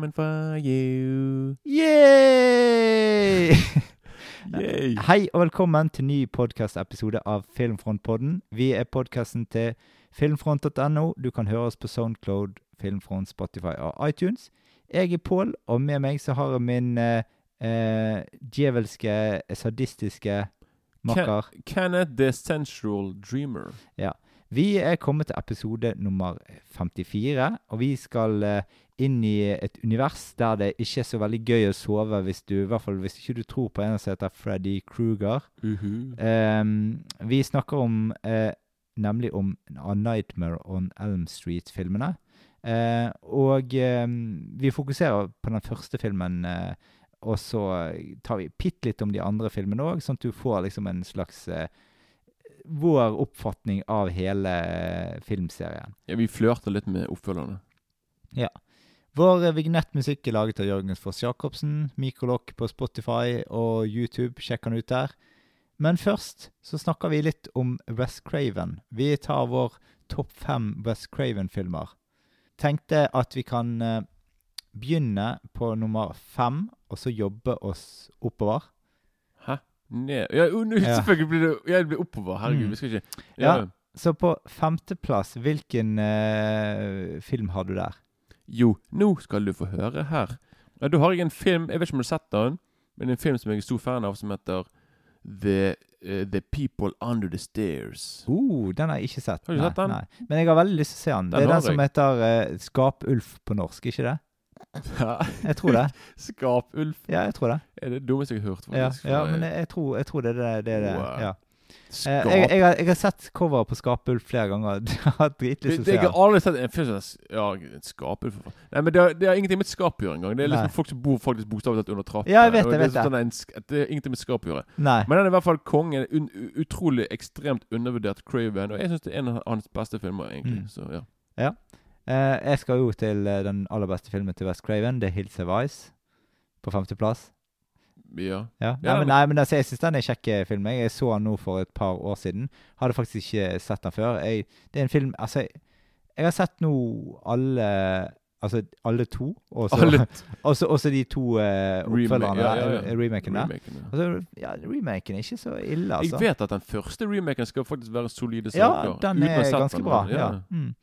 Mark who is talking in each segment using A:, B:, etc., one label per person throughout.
A: Coming for you.
B: Yay!
A: Yay.
B: Hei og velkommen til ny podkastepisode av Filmfrontpodden. Vi er podkasten til filmfront.no. Du kan høre oss på Soundcloud, Filmfront, Spotify og iTunes. Jeg er Pål, og med meg så har jeg min eh, eh, djevelske, sadistiske makker.
A: Kenneth the Sensual Dreamer. Ja.
B: Vi er kommet til episode nummer 54, og vi skal eh, inn i et univers der det ikke er så veldig gøy å sove hvis du, i hvert fall hvis ikke du tror på en som heter Freddy Kruger. Ehm, vi snakker om uh, nemlig om A Nightmare on Elm Street-filmene. Uh, og um, vi fokuserer på den første filmen, uh, og så tar vi bitte litt om de andre filmene òg, sånn at du får liksom en slags vår oppfatning av hele filmserien.
A: Ja, vi flørter litt med oppfølgerne.
B: Vår vignettmusikk er laget av Jørgen Foss Jacobsen. Mikrolokk på Spotify og YouTube. Sjekk han ut der. Men først så snakker vi litt om West Craven. Vi tar vår topp fem West Craven-filmer. Tenkte at vi kan eh, begynne på nummer fem, og så jobbe oss oppover.
A: Hæ? Ned Ja,
B: Ja.
A: selvfølgelig blir det, jeg blir oppover. Herregud,
B: Mm.
A: vi skal ikke
B: Ja. Så på femteplass, hvilken uh, film har du der?
A: Jo, nå skal du få høre her. Ja, da har jeg en film Jeg vet ikke om du har sett den, men en film som jeg er stor fan av, som heter The, uh, The People Under The Stairs.
B: Oh, den har jeg ikke sett.
A: Har du
B: nei,
A: sett den?
B: Nei. Men jeg har veldig lyst til å se den.
A: Den
B: det er den som
A: jeg.
B: heter uh, Skapulf på norsk, ikke det? Ja. Jeg tror det.
A: Skapulf.
B: Ja, jeg tror det.
A: Er det dummeste jeg har hørt, faktisk.
B: ja
A: ja
B: men
A: jeg-
B: jeg, tror, jeg tror det er det. det, det.
A: Wow.
B: Ja. Eh,
A: Skap...
B: jeg, jeg, har, jeg har sett cover på Skapulf flere ganger. Jeg har dritlyst til å se
A: Jeg har aldri sett en film som er- Ja, skapulf. Nei, men det har, det har ingenting med et skap å gjøre engang. Det er liksom
B: Nei.
A: folk som bor faktisk bokstavelig talt under trappen.
B: Ja, jeg vet det, jeg
A: er
B: vet det.
A: sånn det er ingenting med skap å gjøre.
B: Nei.
A: Men den er i hvert fall kongen. Un, utrolig ekstremt undervurdert Craven. Og jeg syns det er en av hans beste filmer, egentlig.
B: Mm.
A: Så ja.
B: Eh, jeg skal jo til eh, den aller beste filmen til West Craven, Det Hills of Ice, på femteplass.
A: Ja.
B: Ja. Nei, men, nei, men altså, jeg syns den er en kjekk eh, film. Jeg så den nå for et par år siden. Hadde faktisk ikke sett den før. Jeg, det er en film Altså, jeg, jeg har sett nå alle Altså alle to, og så de to uh, oppfølgerne.
A: ja, ja, ja.
B: eh, Remaken der.
A: Remaken, ja.
B: Altså, ja, remaken er ikke så ille, altså.
A: Jeg vet at den første remaken skal faktisk være solide saker. ja, den
B: er ganske
A: den,
B: bra. Ja. Mm.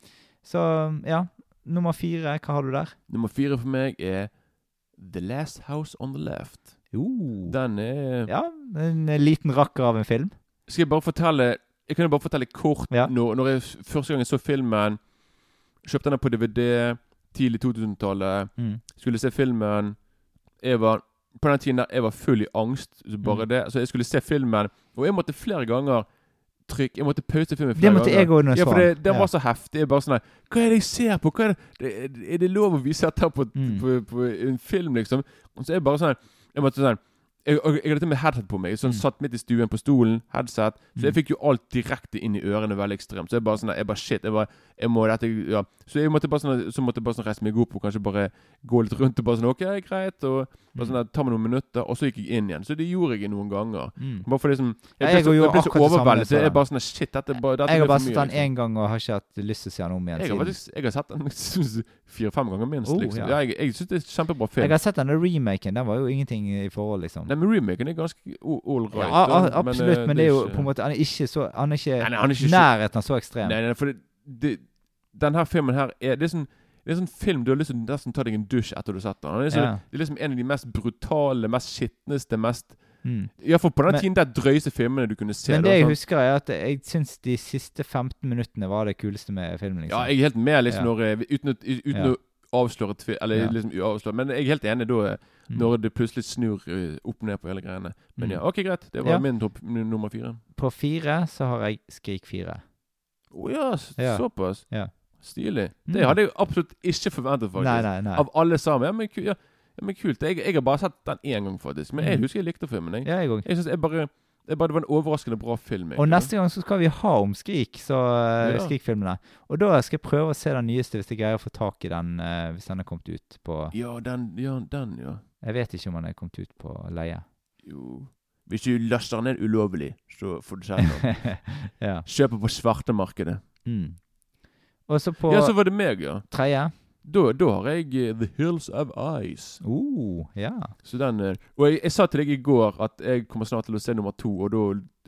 B: Så ja. Nummer fire, hva har du der?
A: Nummer fire for meg er The Last House on the Left.
B: Jo.
A: Den er
B: Ja, en liten rakker av en film.
A: Skal jeg bare fortelle Jeg kan jo bare fortelle kort
B: Ja.
A: når, når jeg første gang jeg så filmen Kjøpte den på DVD tidlig 2000-tallet.
B: Mm.
A: Skulle se filmen. Jeg var På den tiden der jeg var full i angst. Så bare
B: Mm.
A: det Så jeg skulle se filmen, og jeg måtte flere ganger trykke Jeg måtte pause filmen flere ganger.
B: Det måtte
A: ganger.
B: jeg òg når jeg
A: Ja, for det, den
B: Ja.
A: var så heftig. Jeg bare sånn Hva er det jeg ser på? Er, det, det, er det lov å vise dette på,
B: Mm.
A: på, på en film, liksom? Og så er jeg bare sånn Jeg måtte sånn jeg, jeg hadde til og med headset på meg. Sånn
B: Mm.
A: Satt midt i stuen på stolen, headset. Så jeg
B: Mm.
A: fikk jo alt direkte inn i ørene veldig ekstremt. Så jeg bare sånn Jeg bare shit. Jeg bare Jeg må dette Ja. Så jeg måtte bare sånn Så måtte jeg bare sånn reise meg opp og kanskje bare gå litt rundt og bare sånn OK, greit. Og bare sånn Ta meg noen minutter, og så gikk jeg inn igjen. Så det gjorde jeg noen ganger.
B: Mm.
A: Bare fordi som
B: Ja,
A: Jeg ble så, jeg ble så overveldet. Så jeg bare sånn Shit, dette, bare, dette
B: Jeg har bare sett den
A: liksom.
B: én gang og har ikke hatt lyst til å se den om igjen
A: Jeg har,
B: siden.
A: jeg har sett den fire-fem ganger minst.
B: Oh,
A: liksom.
B: ja.
A: ja. jeg jeg syns det er kjempebra film.
B: Jeg har sett denne remaken. Den var jo ingenting i forhold, liksom.
A: Nei, men remaken er ganske ålreit.
B: ja, absolutt,
A: eh,
B: men, det er jo på en måte Han er ikke så Han er ikke
A: Nei, han er ikke
B: nærheten av så ekstrem.
A: Nei, nei, for det, det, den her filmen her er Det er sånn det er en sånn film du har lyst til nesten ta deg en dusj etter du har sett den. Det er så,
B: Ja.
A: Det er liksom en av de mest brutale, mest skitneste, mest
B: Mm.
A: Iallfall på den
B: Men-
A: tiden der drøyeste filmene du kunne se.
B: Men
A: da,
B: det jeg
A: sant?
B: husker, er at jeg syns de siste 15 minuttene var det kuleste med filmen. liksom.
A: Ja, jeg er helt med, liksom,
B: Ja.
A: når, uten, å- uten
B: Ja.
A: å avsløre Eller
B: Ja.
A: liksom uavsløre Men jeg er helt enig da eh. Når det plutselig snur eh, opp ned på hele greiene. Men
B: Mm.
A: ja, OK, greit. Det var
B: Ja.
A: min topp nummer fire.
B: På fire så har jeg Skrik 4.
A: Å ja,
B: Ja.
A: såpass.
B: Ja.
A: Stilig.
B: Mm.
A: Det hadde jeg absolutt ikke forventet, faktisk.
B: Nei, nei, nei.
A: Av alle sammen. Ja, men, ku- ja, men kult. Jeg, jeg har bare sett den én gang, faktisk. Men jeg
B: Mm.
A: husker jeg likte filmen. Jeg,
B: Ja, jeg
A: jeg synes jeg bare, Det var en overraskende bra film.
B: Og neste gang så skal vi ha om Skrik, så uh,
A: Ja.
B: Skrik-filmene. Og da skal jeg prøve å se den nyeste, hvis jeg greier å få tak i den uh, hvis den er kommet ut på
A: Ja, den, ja, den, ja.
B: Jeg vet ikke om han er kommet ut på leie.
A: Jo Hvis du laster ned ulovlig, så får du se den.
B: ja.
A: Kjøper på svartemarkedet.
B: Mm. Og så på
A: Ja, så var det meg, ja.
B: tredje
A: Da, da har jeg eh, The Hills of Ice.
B: Uh, ja.
A: Så den er Og jeg, jeg sa til deg i går at jeg kommer snart til å se nummer to, og da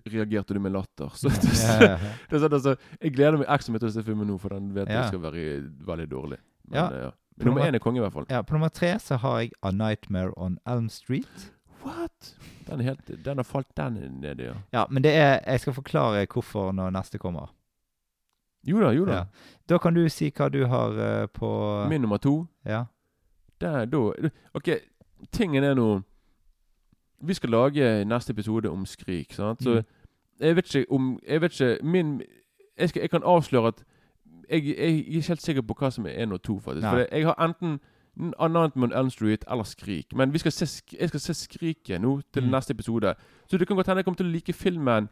A: reagerte du med latter. Så det,
B: Ja,
A: det er sånn, altså, jeg gleder meg ekstra mye til å se filmen nå, for den vet
B: Ja.
A: jeg skal være veldig dårlig. Men,
B: Ja.
A: Nummer én er konge, i hvert fall.
B: ja. På nummer tre så har jeg A Nightmare on Elm Street.
A: What? Den, helt, den har falt den ned, ja.
B: Ja, men det er Jeg skal forklare hvorfor når neste kommer.
A: Jo da, jo da.
B: Ja. Da kan du si hva du har eh, på
A: Min nummer to
B: Ja.
A: Der, da OK, tingen er nå Vi skal lage neste episode om Skrik, sant? Så
B: Mm.
A: jeg vet ikke om Jeg vet ikke Min Jeg, skal, jeg kan avsløre at jeg, jeg er ikke helt sikker på hva som er én og to, faktisk.
B: Nei.
A: For jeg har enten Announcement Elm Street eller Skrik. Men vi skal se, jeg skal se Skriket nå til
B: Mm.
A: neste episode. Så det kan godt hende jeg kommer til å like filmen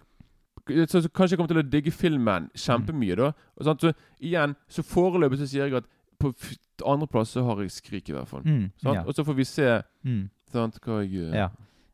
A: så, så Kanskje jeg kommer til å digge filmen kjempemye, da. Og sant? Så igjen, så foreløpig så sier jeg at på andreplass så har jeg Skrik, i hvert fall.
B: Mm, ja.
A: Og så får vi se
B: Mm,
A: sant, hva jeg eh,
B: ja.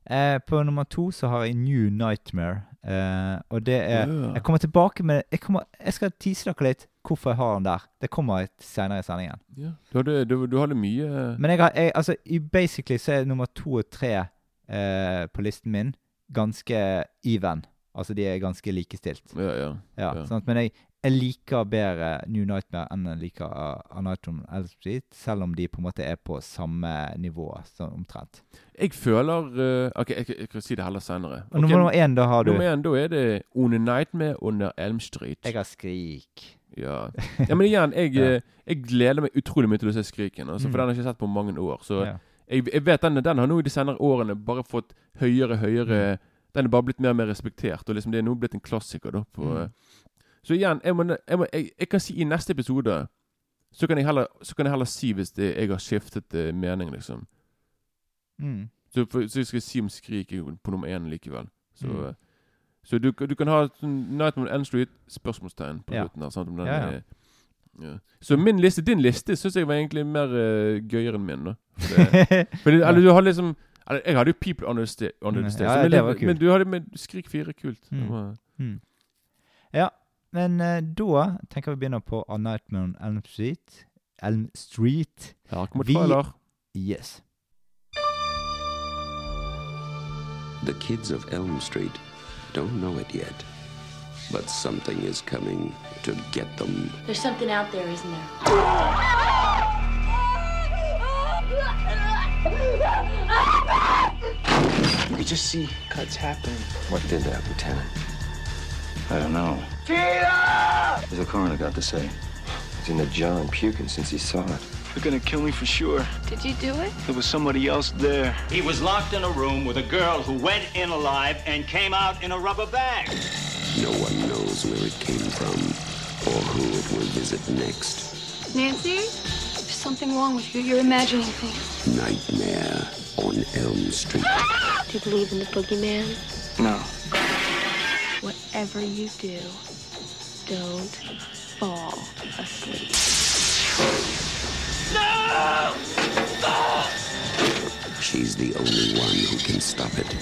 B: Eh, på nummer to så har jeg New Nightmare. Eh, og det er. Jeg kommer tilbake med Jeg, kommer, jeg skal tease dere litt hvorfor jeg har den der. Det kommer senere i sendingen.
A: Ja. Du, hadde, du, du hadde mye
B: Men jeg har, jeg, altså, i basically så er nummer to og tre uh, på listen min ganske even. Altså de er ganske likestilt.
A: Ja, ja.
B: Ja,
A: Ja.
B: at, Men jeg, jeg liker bedre New Nightmare enn jeg liker uh, A Night on Elm Street, selv om de på en måte er på samme nivå, sånn omtrent.
A: Jeg føler uh, OK, jeg, jeg kan si det heller senere.
B: Okay, nummer én, da har du
A: Nummer én, da er det On a Nightmare under Elm Street.
B: Jeg har Skrik.
A: Ja. ja, men igjen, jeg,
B: Ja.
A: eh, jeg gleder meg utrolig mye til å se Skriken. Altså, For
B: Mm.
A: den har jeg ikke sett på mange år. Så
B: Ja.
A: jeg, jeg vet den, den har nå i de senere årene bare fått høyere høyere Den er bare blitt mer og mer respektert. Og liksom det er nå blitt en klassiker. da på,
B: Mm.
A: Så igjen, jeg, må, jeg, må, jeg, jeg kan si i neste episode så kan jeg heller, så kan heller si hvis det, jeg har skiftet eh, mening, liksom.
B: Mm.
A: Så, for, så jeg skal si om Skrik på nummer én likevel. Så,
B: Mm.
A: eh, så du, du kan ha Night on Elm Street, spørsmålstegn på
B: Ja.
A: slutten. her, sant,
B: Ja, ja.
A: ja. Så min liste, din liste syns jeg var egentlig mer uh, gøyere enn min. da det, for det, eller, du har liksom eller, Jeg hadde jo People Under the Sta- Under the
B: Mm, ja,
A: men,
B: kult.
A: men du hadde med Skrik 4 kult.
B: Mm.
A: var,
B: Mm. Ja, men eh, da tenker vi begynner på A Nightmare on Elm Street. Elm Street.
A: her kommer
B: Vi-
A: trailer.
B: Yes.
C: The kids of Elm Street don't know it yet, but something is coming to get them.
D: There's something out there, isn't there?
E: You could just see cuts happening.
F: What did that, Lieutenant?
E: I don't know.
F: What's the coroner got to say? He's in the John puking since he saw it.
E: They're gonna kill me for sure.
D: Did you do it?
E: There was somebody else there.
G: He was locked in a room with a girl who went in alive and came out in a rubber bag.
C: No one knows where it came from or who it will visit next.
D: Nancy? There's something wrong with you. You're imagining things.
C: Nightmare on Elm Street.
D: Do you believe in the boogeyman?
E: No.
D: Whatever you do, don't fall asleep. No!
C: She's the only one who can stop it.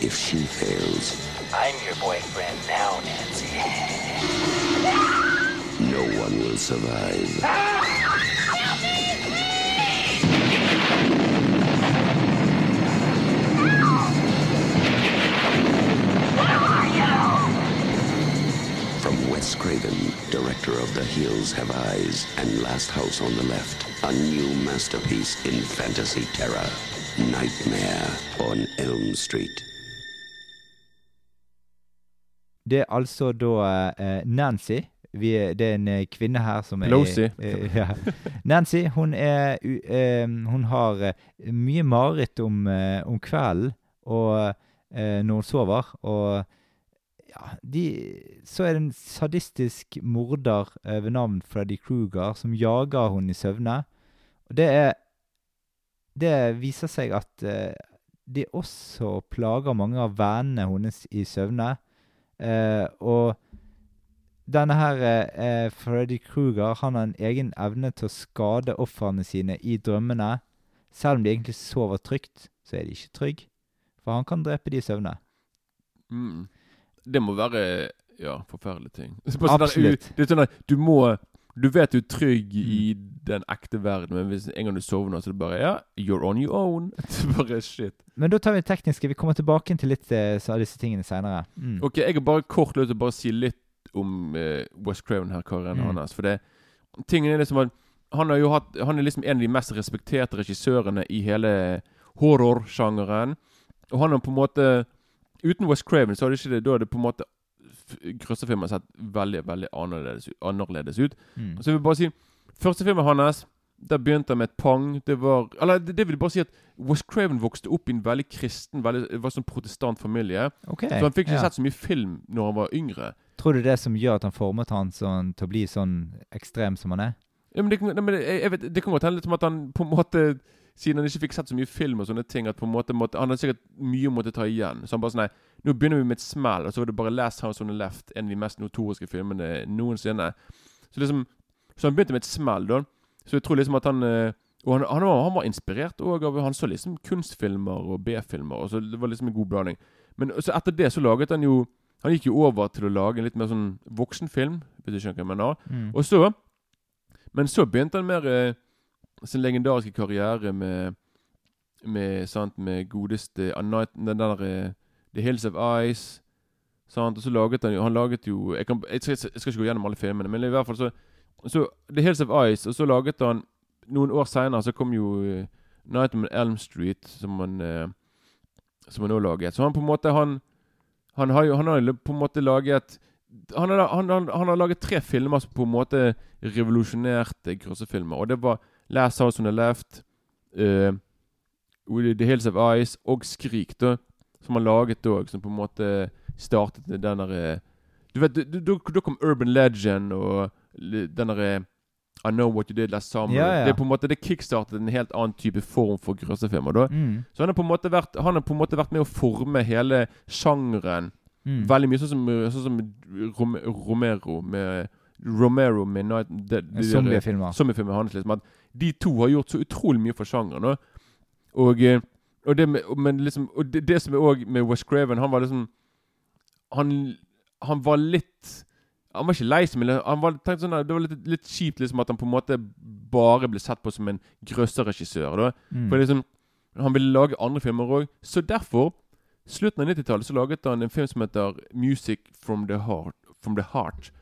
C: If she fails,
G: I'm your boyfriend now, Nancy.
C: no one will survive. Ah! Wes Craven, director of The Hills Have Eyes and Last House on the Left, a new masterpiece in fantasy terror. Nightmare on Elm Street.
B: Det er altså da eh, Nancy. Vi er, det er en eh, kvinne her som er
A: Pelosi.
B: eh, ja. Nancy, hun er Hun har mye mareritt om, om kvelden og når hun sover. Og ja, de Så er det en sadistisk morder ved navn Freddy Kruger som jager henne i søvne. Og det er Det viser seg at eh, de også plager mange av vennene hennes i søvne. Eh, og denne her eh, Freddy Kruger han har en egen evne til å skade ofrene sine i drømmene. Selv om de egentlig sover trygt, så er de ikke trygge. For han kan drepe de i søvne.
A: Mm. Det må være ja, forferdelige ting. Sånn der,
B: Absolutt.
A: sånn du må Du vet du er trygg i den ekte verden, men hvis en gang du sovner, så er det bare Ja, you're on your own. Bare shit.
B: Men da tar vi det tekniske. Vi kommer tilbake til litt eh, av disse tingene seinere. Mm.
A: Ok, jeg har bare kort lyst til å bare si litt om eh, West Craven her, karen
B: Mm.
A: hans. For det tingen er liksom at han, har jo hatt, han er liksom en av de mest respekterte regissørene i hele horrorsjangeren. Og han har på en måte Uten West Craven så hadde ikke det, da hadde på en måte grøssefilmen sett veldig veldig annerledes, annerledes ut.
B: Mm.
A: Så jeg vil bare si Første filmen hans Der begynte han med et pang. Det var Eller det, det vil jeg bare si at West Craven vokste opp i en veldig kristen, veldig, det var sånn protestant familie.
B: Okay,
A: Så han fikk ikke
B: ja.
A: sett så mye film når han var yngre.
B: Tror du det som gjør at han formet han sånn, til å bli sånn ekstrem som han er?
A: Ja, men det, nei, men jeg, jeg vet, det kan godt hende litt som at han på en måte Siden han ikke fikk sett så mye film og sånne ting, at på en måte måtte, han hadde sikkert mye å måtte ta igjen. Så han bare sånn Nei, nå begynner vi med et smell, og så var det bare Last House on the Left, en av de mest notoriske filmene noensinne. Så liksom Så han begynte med et smell, da. Så jeg tror liksom at han eh, Og han, han, var, han var inspirert òg av Han så liksom kunstfilmer og B-filmer, og så det var liksom en god blanding. Men så etter det så laget han jo Han gikk jo over til å lage en litt mer sånn voksenfilm, hvis du skjønner hva jeg mener.
B: Mm.
A: Og så Men så begynte han mer eh, sin legendariske karriere med Med sant Med godeste Night, Den der eh, The Hills of Ice. Sant? Og så laget han jo Han laget jo Jeg, kan, jeg, skal, jeg skal ikke gå gjennom alle filmene, men i hvert fall så Så The Hills of Ice, og så laget han Noen år seinere så kom jo uh, Night on Elm Street, som han uh, Som han nå laget. Så han på en måte Han Han har jo Han har på en måte laget han har, han, han, han har laget tre filmer som på en måte revolusjonerte grossefilmer. Og det var Last House on the Left, uh, The Hills of Ice og Skrik, da. Som han laget òg, som på en måte startet den derre Du vet, du- du- Da kom Urban Legend og den derre I Know What You Did Last Summer.
B: Ja, ja.
A: Det er på en måte Det kickstartet en helt annen type form for grøssefilmer.
B: Mm.
A: Så han har på en måte vært Han har på en måte vært med å forme hele sjangeren
B: Mm.
A: Veldig mye sånn som, sånn som Romero med Romero med Night
B: Zombiefilmer.
A: Zombiefilmer hans liksom At de to har gjort så utrolig mye for sjangeren. da. Og, eh, og det med, men liksom Og det, det som er òg med West Craven Han var liksom Han, han var litt Han var ikke lei seg, men han var, sånn, det var litt, litt kjipt liksom at han på en måte bare ble sett på som en grøsserregissør.
B: Mm.
A: for liksom, Han ville lage andre filmer òg. Så derfor, slutten av 90-tallet, så laget han en film som heter 'Music from the Heart'. From the Heart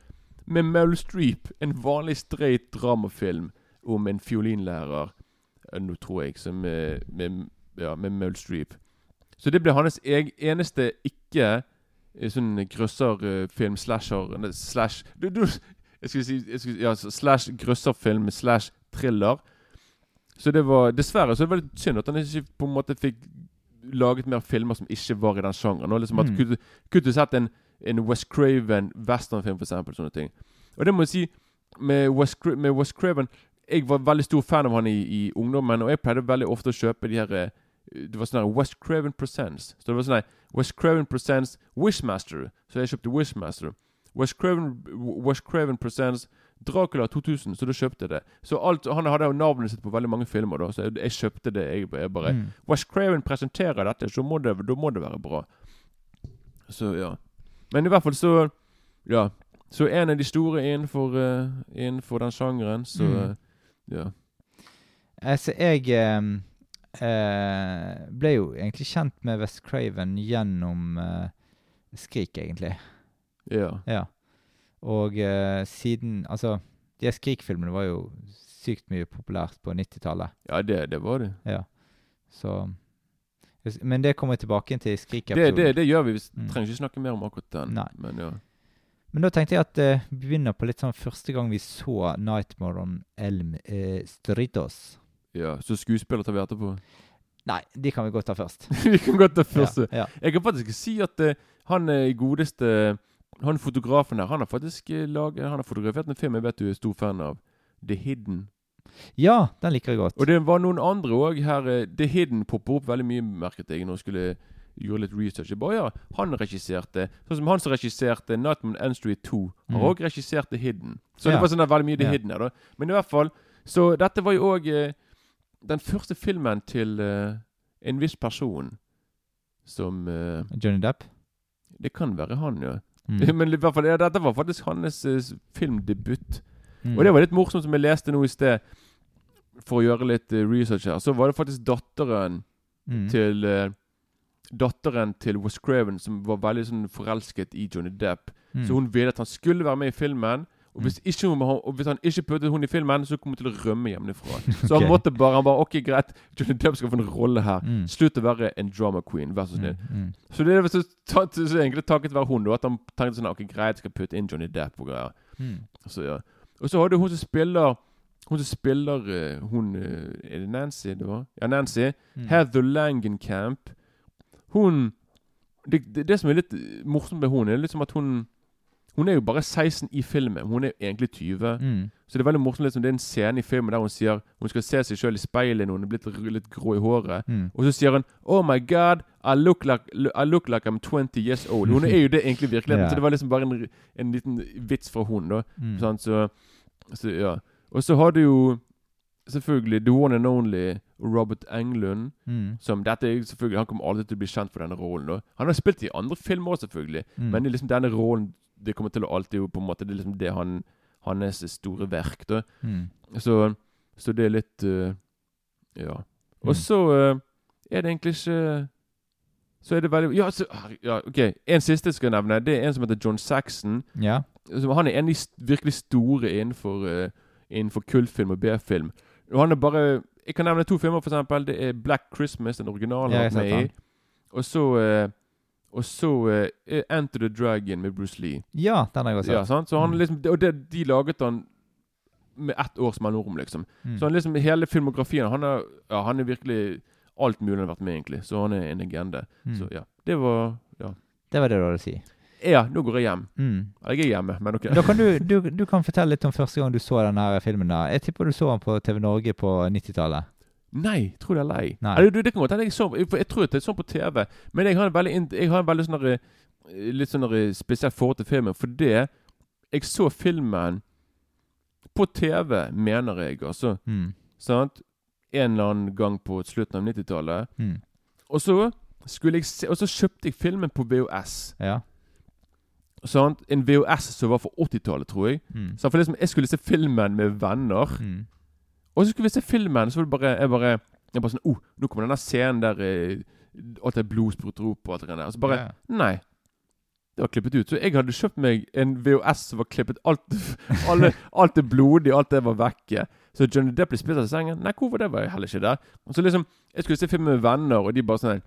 A: med Meryl Streep. En vanlig straight dramafilm om en fiolinlærer. eh, Nå tror jeg, som med, med, ja, med Meryl Streep. Så det ble hans eneste ikke eh, sånn grøsserfilm slasher Slash du, du, jeg skulle si jeg skulle, ja, slash grøsserfilm slash thriller. Så det var Dessverre så det var litt synd at han ikke på en måte fikk laget mer filmer som ikke var i den sjangeren. Og liksom at
B: Mm.
A: Kunne kunne sett en, en West Craven westernfilm, for eksempel. Sånne ting. Og det må jeg si med West, med West Craven Jeg var veldig stor fan av han i, i ungdommen, og jeg pleide veldig ofte å kjøpe de her eh, Det var sånn her West Craven Presents. Så det var sånn her West Craven Presents Wishmaster. Så jeg kjøpte Wishmaster. West Craven, West Craven Presents Dracula 2000, så da kjøpte jeg det. Så alt, Han hadde jo navnet sitt på veldig mange filmer, da, så jeg, jeg kjøpte det. Jeg, jeg bare
B: Mm.
A: West Craven presenterer dette, så må det, da må det være bra. Så ja. Men i hvert fall så Ja. Så en av de store innenfor, uh, innenfor den sjangeren, så
B: Mm.
A: Ja.
B: Altså, jeg eh, eh, ble jo egentlig kjent med West Craven gjennom eh, Skrik, egentlig.
A: Ja.
B: Ja. Og eh, siden Altså, de Skrik-filmene var jo sykt mye populært på 90-tallet.
A: Ja, det, det var det.
B: Ja. Så Men det kommer jeg tilbake til i Skrik-episoden.
A: det, det gjør vi. Vi
B: Mm.
A: trenger ikke snakke mer om akkurat den.
B: Nei.
A: Men ja.
B: Men da tenkte jeg at eh, vi begynner på litt sånn første gang vi så Nightmare on Elm eh, Stritos.
A: ja. Så skuespiller tar vi etterpå.
B: Nei, de kan vi godt ta først.
A: vi kan godt ta først.
B: Ja, ja.
A: Jeg kan faktisk si at eh, han er godeste Han fotografen her, han har faktisk eh, laget Han har fotografert en film jeg vet du er stor fan av. The Hidden.
B: ja, den liker jeg godt.
A: Og det var noen andre òg her. eh, The Hidden popper opp veldig mye, merket jeg, når jeg skulle gjøre litt research. Jeg bare, ja, Han regisserte Sånn som han som regisserte Nightman on Street 2, har
B: Mm.
A: regissert The Hidden. Så
B: Ja.
A: det var sånn veldig mye The
B: Ja.
A: Hidden her, da. Men i hvert fall Så dette var jo òg eh, den første filmen til eh, en viss person som eh,
B: Johnny Depp.
A: Det kan være han, ja.
B: Mm.
A: Men i hvert fall, ja, dette var faktisk hans eh, filmdebut.
B: Mm.
A: Og det var litt morsomt, som jeg leste nå i sted, for å gjøre litt eh, research her. Så var det faktisk datteren
B: Mm.
A: til eh, Datteren til Wes Craven som var veldig sånn forelsket i Johnny Depp.
B: Mm.
A: Så hun ville at han skulle være med i filmen. Og hvis, ikke hun, og hvis han ikke puttet hun i filmen, så kom hun til å rømme hjemmefra. Så han
B: okay.
A: måtte bare Han bare OK, greit, Johnny Depp skal få en rolle her.
B: Mm.
A: Slutt å være en drama queen, vær så snill.
B: Mm. Mm.
A: Så det er så, så, så egentlig takket være hun, da, at han tenkte sånn OK, greit, skal putte inn Johnny Depp og greier.
B: Mm.
A: Så, ja. Og så har du hun som spiller Hun som spiller eh, Hun eh, Er det Nancy, det var? Ja, Nancy.
B: Mm.
A: Heather Langenkamp. Hun det, det, det som er litt morsomt med hun, er liksom at hun Hun er jo bare 16 i filmen. Hun er egentlig 20.
B: Mm.
A: Så det er veldig morsomt liksom, Det er en scene i filmen der hun sier Hun skal se seg sjøl i speilet når hun er blitt litt grå i håret.
B: Mm.
A: Og så sier hun Oh my God, I look like, I look like I'm 20 years old. Hun er jo det egentlig i virkeligheten.
B: yeah.
A: Så det var liksom bare en, en liten vits fra hun, da.
B: Mm.
A: Sånn, Så, så ja. Og så har du jo selvfølgelig the one and only Robert Englund.
B: Mm.
A: Som dette er selvfølgelig Han kommer aldri til å bli kjent for denne rollen. Da. Han har spilt i andre filmer òg, selvfølgelig.
B: Mm.
A: Men det liksom denne rollen Det kommer til å alltid på en måte Det er liksom det han hans store verk. da
B: Mm.
A: Så, så det er litt uh, Ja.
B: Mm.
A: Og så uh, er det egentlig ikke Så er det veldig Ja, så, ja OK. En siste jeg skal nevne. Det er en som heter John Saxon.
B: Ja.
A: Han er en av de virkelig store innenfor, uh, innenfor kultfilm og B-film. Og han er bare Jeg kan nevne to filmer, for eksempel. Det er Black Christmas, den originale.
B: Ja,
A: med i. Og så eh, Og så uh, Enter the Dragon med Bruce Lee.
B: ja, den har jeg også
A: Ja,
B: sett.
A: sant? Så han
B: Mm.
A: liksom Og det, de laget han med ett års mellomrom, liksom.
B: Mm.
A: Så han liksom hele filmografien Han er, ja, han er virkelig alt mulig han har vært med, egentlig. Så han er en legende.
B: Mm.
A: Så ja. Det var Ja.
B: Det var det du hadde å si.
A: Ja, nå går jeg hjem.
B: Mm.
A: Jeg er hjemme, men ok.
B: Da kan du, du, du kan fortelle litt om første gang du så denne filmen. da. Jeg tipper du så den på TV Norge på 90-tallet.
A: Nei, tror det er lei.
B: Nei.
A: Eller, du, det kan godt hende jeg så Jeg tror jeg så sånn på TV, men jeg har en veldig, jeg har en veldig sånn eh, litt sånn derre spesielt forhold til filmen. Fordi jeg så filmen på TV, mener jeg, altså.
B: Mm.
A: Sant? En eller annen gang på slutten av 90-tallet.
B: Mm.
A: Og så skulle jeg se Og så kjøpte jeg filmen på VOS.
B: Ja.
A: Sant? En VHS som var fra 80-tallet, tror jeg.
B: Mm.
A: Så for liksom, Jeg skulle se filmen med venner.
B: Mm.
A: Og så skulle vi se filmen, så var det bare Jeg bare, jeg bare sånn oh, Nå kommer denne scenen der eh, Alt det er opp og alt det der. Og så bare
B: yeah.
A: Nei. Det var klippet ut. Så jeg hadde kjøpt meg en VHS som var klippet alt alle, Alt det blodige, alt det var vekke. Så Johnny Depp ble spist av sengen. Nei, hvorfor det var jeg heller ikke der. Og så liksom Jeg skulle se film med venner, og de bare sånn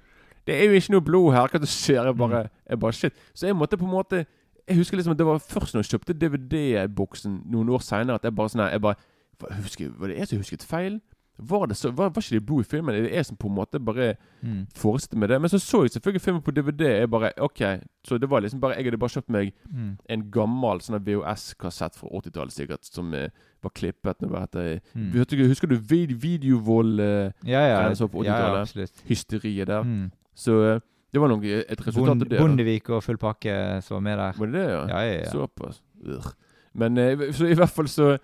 A: Det er jo ikke noe blod her. Hva er skjer? Jeg bare, jeg bare Shit. Så jeg måtte på en måte Jeg husker liksom at det var først når jeg kjøpte DVD-boksen noen år seinere, at jeg bare sånn her Jeg bare husker, Var det jeg som husket feil? Var det så, var, var ikke de blod i filmen? Er det jeg som på en måte bare
B: Mm.
A: forestilte meg det? Men så så jeg selvfølgelig filmen på DVD. Jeg bare, ok Så det var liksom bare Jeg hadde bare kjøpt meg
B: Mm.
A: en gammel sånn VHS-kassett fra 80-tallet sikkert, som eh, var klippet. Når det heter,
B: Mm.
A: Husker du- vid videovold eh,
B: Ja, ja. ja, ja, absolutt.
A: hysteriet der?
B: Mm.
A: Så eh, det var nok et resultat av det. da.
B: Bondevik og full pakke som var med der.
A: Var det det, ja?
B: Ja, ja, ja.
A: Såpass. Men eh, så i hvert fall så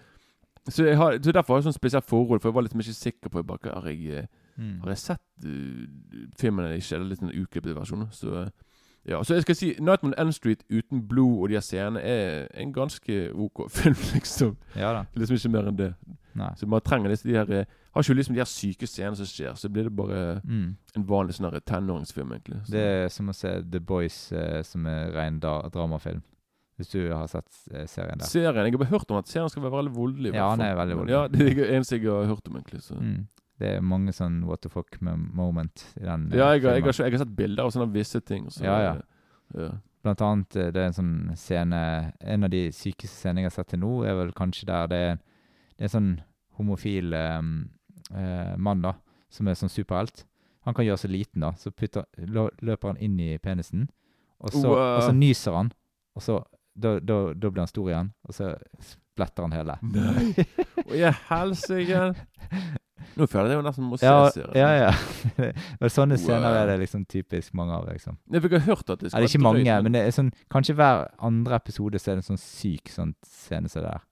A: så, har, så Derfor har jeg sånn spesielt forhold, for jeg var liksom ikke sikker på bare, Har jeg, eh,
B: Mm.
A: har jeg sett uh, filmen eller ikke? Eller litt sånn uklippet versjon. Så ja, så jeg skal si Nightman on Elm Street uten blod og de her scenene er en ganske OK film, liksom.
B: Ja da.
A: Liksom ikke mer enn det.
B: Nei.
A: Så man trenger disse, de her eh, Har ikke liksom de her syke scenene som skjer, så blir det bare
B: Mm.
A: en vanlig sånn tenåringsfilm, egentlig. Så.
B: Det er som å se The Boys, eh, som er ren dramafilm. Hvis du har sett eh, serien der.
A: Serien Jeg har bare hørt om at serien skal være veldig voldelig.
B: Ja, den er veldig voldelig.
A: Ja, Det er det eneste jeg har hørt om, egentlig. Så.
B: Mm. Det er mange sånn what the fuck moment i den eh,
A: Ja, jeg, har- jeg, har, jeg har sett bilder av sånne visse ting. Så,
B: Ja, ja.
A: ja.
B: Blant annet det er en sånn scene En av de sykeste scenene jeg har sett til nå, er vel kanskje der det er, det er en sånn homofil eh, eh, mann da, som er sånn superhelt. Han kan gjøre seg liten, da. Så putter, løper han inn i penisen, og så,
A: uh.
B: og så nyser han. Og så da, da, da blir han stor igjen, og så spletter han hele.
A: Nei. Å, jeg helsike Nå føler jeg det jo nesten må ses.
B: Ja, ja. ja. Men sånne scener
A: Wow.
B: er det liksom typisk mange av. liksom.
A: Jeg fikk hørt at det skal
B: Eller ikke mange, men det er sånn, kanskje hver andre episode så er det en sånn syk sånn scene som det der.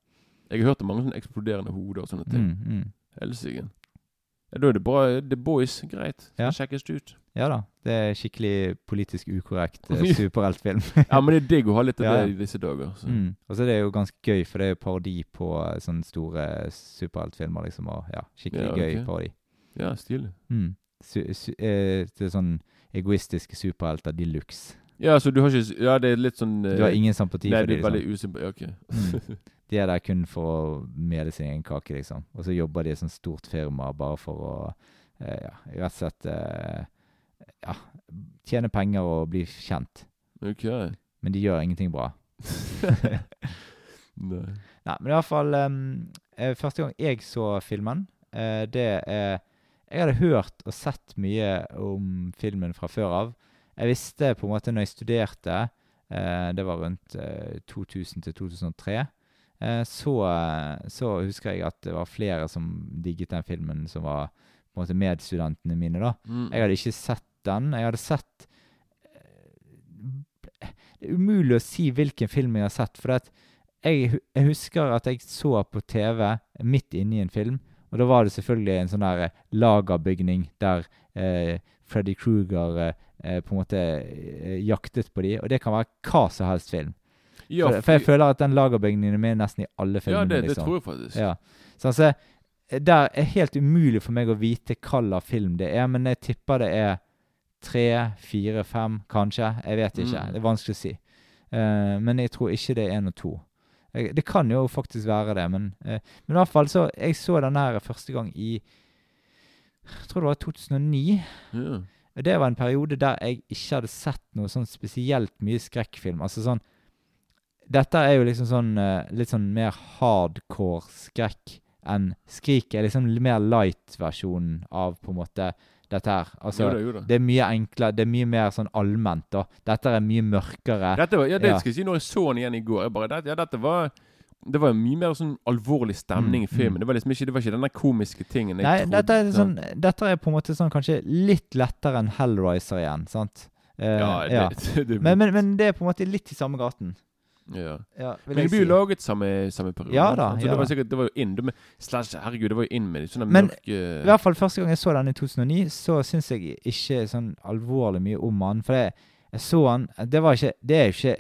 A: Jeg har hørt om mange sånne eksploderende hoder og sånne ting.
B: Mm, mm.
A: Helsike. Ja, Da er det bra. The Boys. Greit. Skal
B: Ja.
A: sjekkes det ut.
B: Ja da. Det er skikkelig politisk ukorrekt eh, superheltfilm.
A: Ja, men det er digg å ha litt av det i disse dager. Så.
B: mm. Og så er det jo ganske gøy, for det er jo parodi på eh, sånne store superheltfilmer, liksom. Og ja, skikkelig
A: Ja,
B: gøy parodi.
A: Ja, stilig.
B: Mm. Su su eh, det er sånn egoistiske superhelter de luxe.
A: Ja, så du har ikke Ja, det er litt sånn
B: Du har ingen sympati
A: Nei,
B: for
A: det
B: dem. Liksom.
A: veldig ja Ok.
B: Mm. De er der kun for å mele sin egen kake, liksom. Og så jobber de i et sånt stort firma bare for å eh, ja, rett og slett eh, ja, tjene penger og bli kjent.
A: Ok.
B: Men de gjør ingenting bra.
A: Nei.
B: Nei, men i hvert fall eh, Første gang jeg så filmen, uh, det er Jeg hadde hørt og sett mye om filmen fra før av. Jeg visste på en måte når jeg studerte, uh, det var rundt uh, 2000 til 2003, eh, så, eh, så husker jeg at det var flere som digget den filmen, som var på en måte medstudentene mine. da.
A: Mm.
B: Jeg hadde ikke sett den. Jeg hadde sett eh, Det er umulig å si hvilken film jeg har sett. For jeg, jeg husker at jeg så på TV midt inne i en film, og da var det selvfølgelig en sånn der eh, lagerbygning der eh, Freddy Kruger eh, eh, på en måte eh, jaktet på de, og det kan være hva som helst film.
A: Ja,
B: for, for jeg føler at den lagerbygningen er med nesten i alle
A: ja
B: filmene.
A: det, det
B: liksom.
A: tror jeg faktisk.
B: Ja. Så altså, der er helt umulig for meg å vite hva slags film det er, men jeg tipper det er tre, fire, fem, kanskje. Jeg vet ikke.
A: Mm.
B: Det er vanskelig å si. Uh, men jeg tror ikke det er én og to. Det kan jo faktisk være det, men, uh, men i hvert fall så Jeg så den her første gang i Jeg tror det var 2009. Yeah. Det var en periode der jeg ikke hadde sett noe sånn spesielt mye skrekkfilm. Altså sånn Dette er jo liksom sånn eh, litt sånn mer hardcore skrekk enn Skrik er liksom mer light-versjonen av på en måte dette her. Altså,
A: jo da, jo da.
B: det er mye enklere, det er mye mer sånn allment, da. Dette er mye mørkere.
A: Dette var, ja, det
B: Ja.
A: skal jeg si når jeg så den igjen i går. Jeg bare, det, ja, dette var det var mye mer sånn alvorlig stemning
B: Mm,
A: i filmen.
B: mm.
A: Det var liksom ikke, det var ikke denne komiske tingen
B: Nei,
A: trodde.
B: dette er, sånn, dette er på en måte sånn kanskje litt lettere enn Hellriser igjen, sant? Uh,
A: Ja, det,
B: ja.
A: det,
B: Men, men, men det er på en måte litt i samme gaten.
A: Ja.
B: Ja,
A: Men det blir jo laget samme, samme periode.
B: Ja da,
A: altså,
B: ja
A: det var sikkert, det var jo inn det med, slash, Herregud, det var jo inn med sånne
B: Men
A: mørke
B: I hvert fall første gang jeg så den i 2009, så syns jeg ikke sånn alvorlig mye om han. For jeg, jeg så han Det var ikke Det er jo ikke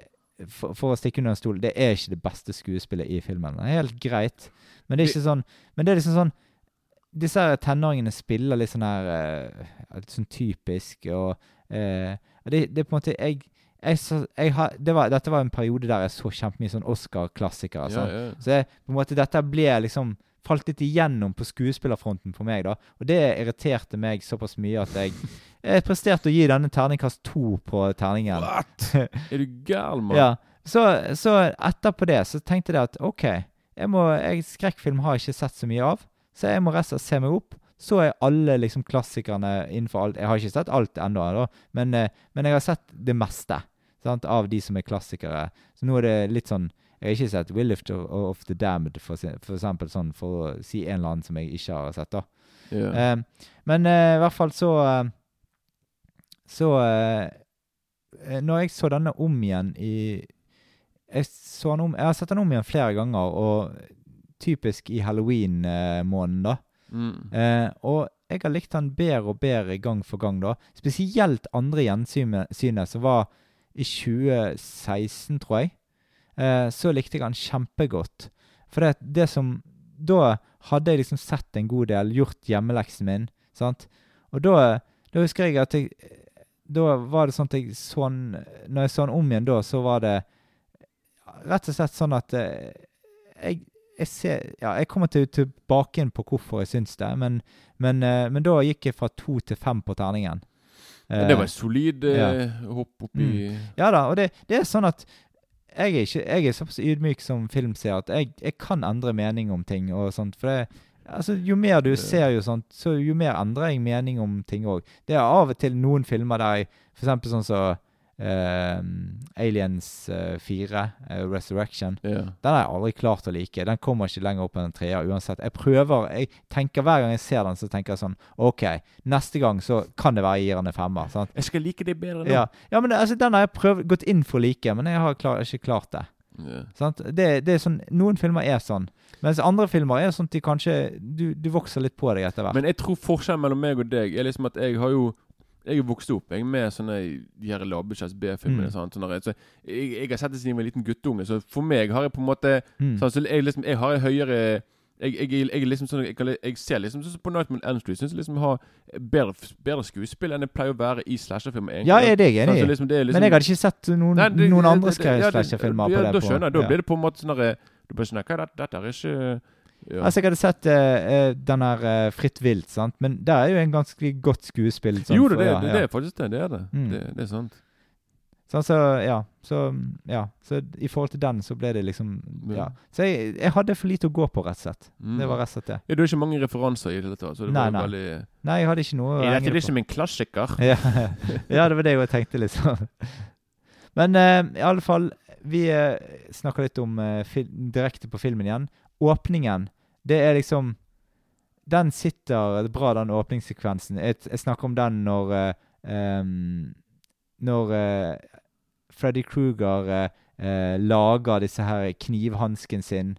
B: for, for å stikke under en stol, det er ikke det beste skuespillet i filmen. Det er helt greit, men det er ikke sånn Men det er liksom sånn Disse her tenåringene spiller litt sånn her Litt sånn typisk, og uh, det, det er på en måte Jeg, jeg, så, jeg har, det var, Dette var en periode der jeg så kjempemye sånn Oscar-klassikere.
A: ja,
B: sånn.
A: ja.
B: Så jeg, på en måte dette ble liksom falt litt igjennom på skuespillerfronten for meg, da. Og det irriterte meg såpass mye at jeg, jeg presterte å gi denne terningkast to på terningen.
A: What? Er du gal, mann?
B: Ja. Så, så etterpå det så tenkte jeg at OK, jeg må, jeg, skrekkfilm har jeg ikke sett så mye av, så jeg må slett se meg opp. Så er alle liksom klassikerne innenfor alt Jeg har ikke sett alt ennå, men, eh, men jeg har sett det meste sant, av de som er klassikere. Så nå er det litt sånn Jeg har ikke sett Will Lift of, of the Damned, for, for eksempel, sånn, for å si en eller annen som jeg ikke har sett. da.
A: Yeah.
B: Eh, men eh, i hvert fall så eh, Så eh, Når jeg så denne om igjen i jeg, så den om, jeg har sett den om igjen flere ganger, og typisk i halloween-måneden, da.
A: Mm.
B: Eh, og jeg har likt den bedre og bedre gang for gang, da. Spesielt andre gjensynet, som var i 2016, tror jeg. Eh, så likte jeg han kjempegodt. For det, det som Da hadde jeg liksom sett en god del, gjort hjemmeleksen min, sant. Og da, da husker jeg at jeg Da var det sånn at jeg sånn Når jeg så han om igjen da, så var det rett og slett sånn at eh, jeg, jeg ser Ja, jeg kommer til, tilbake inn på hvorfor jeg syns det, men, men, eh, men da gikk jeg fra to til fem på terningen.
A: Men det var
B: Eh,
A: et solid eh,
B: ja.
A: hopp oppi
B: ja da, og det, det er sånn at jeg er, ikke, jeg er såpass ydmyk som filmseer at jeg, jeg kan endre mening om ting og sånt. For det, altså, jo mer du ser jo sånt, så jo mer endrer jeg mening om ting òg. Det er av og til noen filmer der jeg For sånn som Aliens eh, 4, eh, Resurrection.
A: Yeah.
B: Den har jeg aldri klart å like. Den kommer ikke lenger opp enn en treer uansett. Jeg prøver, jeg tenker Hver gang jeg ser den, så tenker jeg sånn OK, neste gang så kan det være jeg gir den en femmer. sant?
A: Jeg skal like det bedre nå.
B: Ja, ja men altså, den har jeg prøvd, gått inn for å like, men jeg har klar, ikke klart det.
A: Yeah.
B: Sant? Det, det er sånn, Noen filmer er sånn. Mens andre filmer er sånn at de kanskje Du, du vokser litt på deg etter hvert.
A: Men jeg tror forskjellen mellom meg og deg er liksom at jeg har jo jeg er vokst opp jeg med sånne de her lavbudsjetts B-filmene.
B: Mm.
A: sant? Sånne, så jeg, jeg har sett det siden jeg var en liten guttunge, så for meg har jeg på en måte
B: Mm.
A: sånn, så jeg, liksom, jeg har en høyere jeg, jeg, jeg, liksom sånn, jeg, jeg ser liksom sånn på Nightman Elm Street Syns jeg liksom har bedre, bedre skuespill enn det pleier å være i slasherfilmer.
B: Ja, er det jeg enig i.
A: liksom, er liksom,
B: Men jeg hadde ikke sett noen,
A: Nei, det-
B: noen andre slasherfilmer
A: ja,
B: på det.
A: Da skjønner jeg. Da
B: ja.
A: blir det på en måte sånn derre Du bare skjønner hva dette er ikke ja.
B: Altså, jeg hadde sett eh, eh, den her uh, Fritt vilt, sant? men det er jo en ganske godt skuespill. sånn
A: Jo
B: for-
A: det,
B: ja,
A: det,
B: ja.
A: det er faktisk det. Det er det.
B: Mm.
A: Det, det er sant.
B: Sånn, så, ja. Så, ja. Så i forhold til den, så ble det liksom
A: Ja.
B: Ja. Så jeg, jeg hadde for lite å gå på, rett og slett.
A: Mm.
B: Det var rett og slett det.
A: Ja, Du har ikke mange referanser i det hele tatt. Så det
B: Nei,
A: var
B: nei.
A: veldig
B: Nei, jeg hadde ikke noe å henge
A: dette
B: det
A: liksom en klassiker?
B: ja. ja, det var det jeg tenkte, liksom. Men uh, i alle fall, vi uh, snakker litt om eh, fil direkte på filmen igjen. Åpningen, det er liksom Den sitter bra, den åpningssekvensen. Jeg, jeg snakker om den når uh, um, Når uh, Freddy Kruger uh, eh, lager disse her knivhansken sin.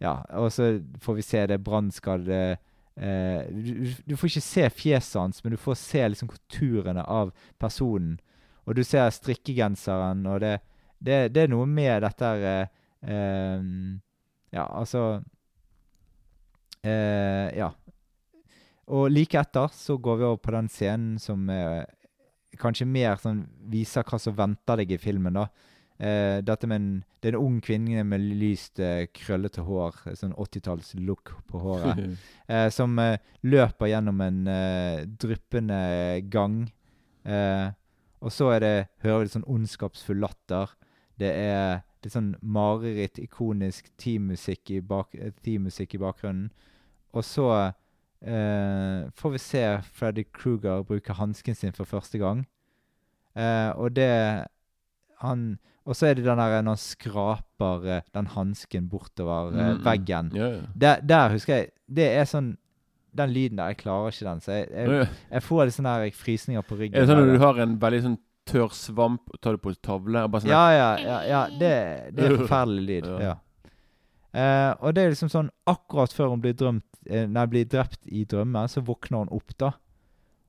B: Ja, og så får vi se det brannskadde du, du får ikke se fjeset hans, men du får se liksom konturene av personen. Og du ser strikkegenseren, og det, det, det er noe med dette her Ja, altså eh, Ja. Og like etter så går vi over på den scenen som eh, kanskje mer sånn viser hva som venter deg i filmen, da. Eh, dette med en, det er en ung kvinne med lyst, eh, krøllete hår, sånn 80-talls-look på håret, eh, som eh, løper gjennom en dryppende gang. Eh, og så er det, hører vi litt sånn ondskapsfull latter. Det er litt sånn mareritt, ikonisk teammusikk i, bak, team i bakgrunnen. Og så eh, får vi se Freddy Kruger bruke hansken sin for første gang. Eh, og det han Og så er det den der når han skraper eh, den hansken bortover eh,
A: Mm, mm.
B: veggen.
A: Yeah.
B: Der, der husker jeg Det er sånn Den lyden der, jeg klarer ikke den. Så jeg, jeg, jeg får litt sånne her frysninger på ryggen.
A: Er det sånn
B: der.
A: når du har en veldig sånn tørr svamp og tar det på tavle? Sånn
B: Ja, ja, ja. ja det, det er forferdelig lyd.
A: Ja.
B: Eh, og det er liksom sånn Akkurat før hun blir, drømt, eh, nei, blir drept i drømme, så våkner hun opp, da.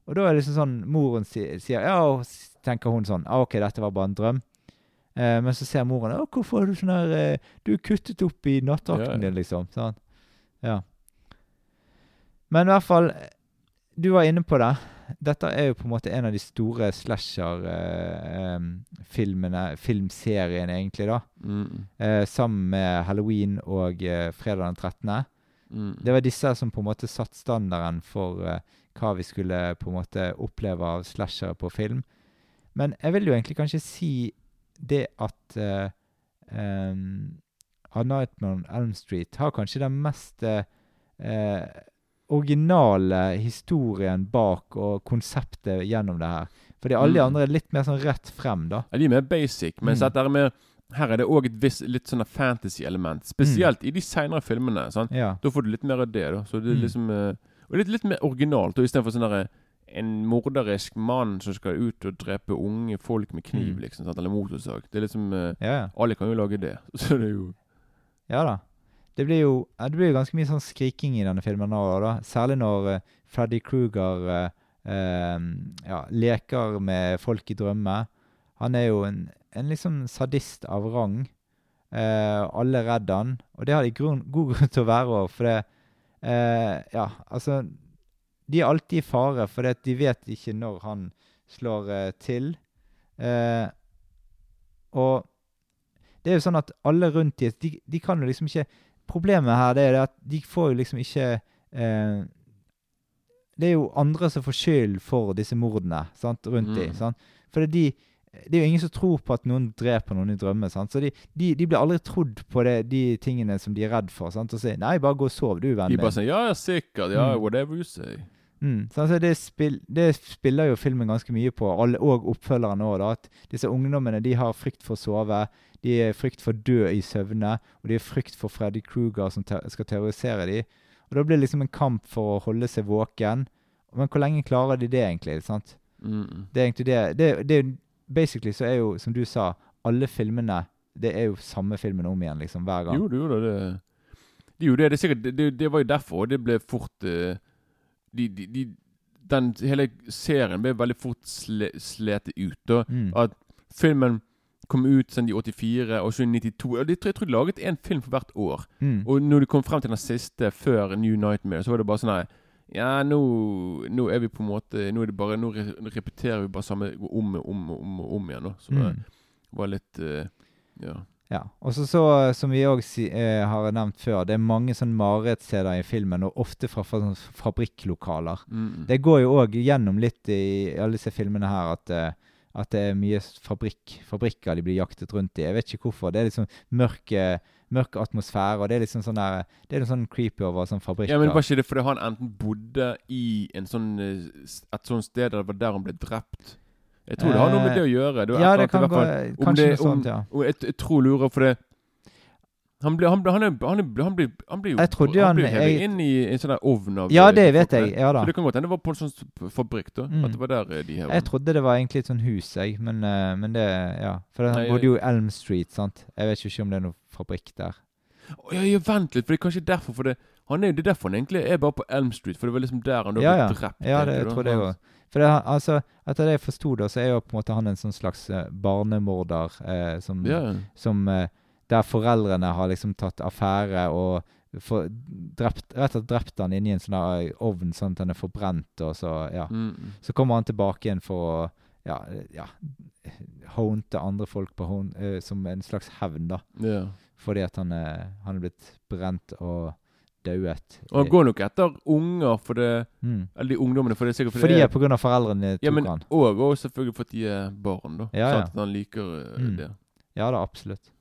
B: Og da er det liksom sånn Moren sier, sier Ja, og tenker hun sånn ah, OK, dette var bare en drøm. Eh, men så ser moren Å, hvorfor er du sånn her eh, Du er kuttet opp i nattdrakten
A: Ja, ja.
B: din, liksom. Sånn. Ja. Men i hvert fall Du var inne på det. Dette er jo på en måte en av de store slasher-filmene, filmserien egentlig, da.
A: mm,
B: Eh, sammen med Halloween og eh, Fredag den 13.
A: mm.
B: Det var disse som på en måte satt standarden for eh, hva vi skulle på en måte oppleve av slashere på film. Men jeg vil jo egentlig kanskje si det at uh, um, A Nightmare on Elm Street har kanskje den mest eh, eh, originale historien bak og konseptet gjennom det her. Fordi alle de
A: Mm.
B: andre er litt mer sånn rett frem, da.
A: Ja, de er mer basic, mens
B: Mm.
A: dette med her er det òg et visst litt sånn fantasy-element. Spesielt i de seinere filmene. sant?
B: Ja.
A: Da får du litt mer av det. da Så det er
B: Mm.
A: liksom mm. Og litt, litt mer originalt. Istedenfor sånn derre en morderisk mann som skal ut og drepe unge folk med kniv,
B: Mm.
A: liksom. Sant? Eller motorsag. Det er liksom eh,
B: ja, ja.
A: Alle kan jo lage det. Så det er jo
B: Ja da. Det blir jo det blir ganske mye sånn skriking i denne filmen nå, da. Særlig når uh, Freddy Kruger uh, eh, ja, leker med folk i drømme. Han er jo en, en liksom sadist av rang. Eh, alle er redd han, og det har de grunn, god grunn til å være òg, for det Ja, altså De er alltid i fare, for de vet ikke når han slår til. Og det er jo sånn at alle rundt dem de, de kan jo liksom ikke Problemet her det er at de får jo liksom ikke eh, Det er jo andre som får skyld for disse mordene sant, rundt de.
A: Mm.
B: dem. For det de, det er jo ingen som tror på at noen dreper noen i drømme. Sant? Så de, de, de blir aldri trodd på det, de tingene som de er redd for. Sant? Og sier 'nei, bare gå og sov, du,
A: De
B: vennen
A: bare
B: sier,
A: sånn Ja, ja, sikkert. Ja,
B: Mm.
A: whatever you say.
B: Mm. Så altså, det, spill, det spiller jo filmen ganske mye på, alle, og oppfølgeren òg. At disse ungdommene de har frykt for å sove, de er frykt for å dø i søvne, og de har frykt for Freddy Kruger som ter skal terrorisere dem. Og da blir det liksom en kamp for å holde seg våken. Men hvor lenge klarer de det egentlig? sant?
A: Mm.
B: Det er egentlig det. det, det basically så er jo, som du sa, alle filmene Det er jo samme filmen om igjen, liksom, hver gang.
A: Jo, det gjorde det. Det det. Det, sikkert, det, det, det var jo derfor det ble fort eh, de, de, de, Den hele serien ble veldig fort sle, slete ut. Da.
B: Mm.
A: At filmen kom ut sånn i 84, og så i 92 og de, Jeg tror de laget én film for hvert år.
B: Mm.
A: Og når de kom frem til den siste, før New Nightmare, så var det bare sånn her Ja, nå, nå er vi på en måte Nå det bare Nå repeterer vi bare samme om og om, om, om igjen. Da. Så det
B: Mm.
A: var litt uh, Ja.
B: Ja. Og så, så, som vi òg si, eh, har nevnt før, det er mange sånn marerittsteder i filmen, og ofte fra, fra sånn fabrikklokaler.
A: Mm.
B: Det går jo òg gjennom litt i alle disse filmene her at, eh, at det er mye fabrikk, fabrikker de blir jaktet rundt i. Jeg vet ikke hvorfor. Det er liksom mørk, eh, mørk atmosfære, og det er liksom sånn der, det er noe sånn creepy over sånn fabrikker.
A: Ja, men Var ikke det fordi han enten bodde i en sånn, eh, et sånt sted, eller det var der han ble drept? Jeg tror det har noe med det å gjøre. Det
B: ja, det kan gå Kanskje
A: det-
B: noe sånt, ja.
A: Jeg, jeg tror lurer for det Han blir, han, blir, han, han, han, blir, han blir jo
B: Jeg trodde
A: han
B: han-
A: hevet inn i en sånn ovn av
B: Ja,
A: eh,
B: det vet jeg. Ja da.
A: Så det kan godt hende det var på en sånn fabrikk, da.
B: Mm.
A: At det var der eh, de her
B: Jeg trodde det var egentlig et sånn hus, jeg. Men, eh, men det Ja. For han bodde jo i Elm Street, sant. Jeg vet ikke om det er noen fabrikk der.
A: Å, ja, ja, vent litt, for det er kanskje derfor for det han er, Det er derfor han egentlig er bare på Elm Street, for det var liksom der han da
B: Ja,
A: ble
B: ja.
A: drept.
B: Ja, det
A: da.
B: tror jeg òg. For det, altså, etter det jeg forsto, så er jo på en måte han en sånn slags eh, barnemorder eh, som,
A: Ja.
B: som eh, Der foreldrene har liksom tatt affære og for, drept, rett og slett drept han inni en sånn ovn sånn at han er forbrent, og så Ja.
A: Mm.
B: Så kommer han tilbake igjen for å ja, ja, hånte andre folk på hån, eh, som en slags hevn, da.
A: ja.
B: Fordi at han er, han er blitt brent og dauet.
A: Og han går nok etter unger, for det
B: mm.
A: Eller de ungdommene, for det er sikkert
B: Fordi
A: det
B: er, på grunn av foreldrene tok
A: Ja, men
B: han.
A: og, og selvfølgelig fordi de er barn, da.
B: Ja,
A: Så
B: ja.
A: at han liker eh,
B: Mm.
A: det.
B: Ja da, absolutt.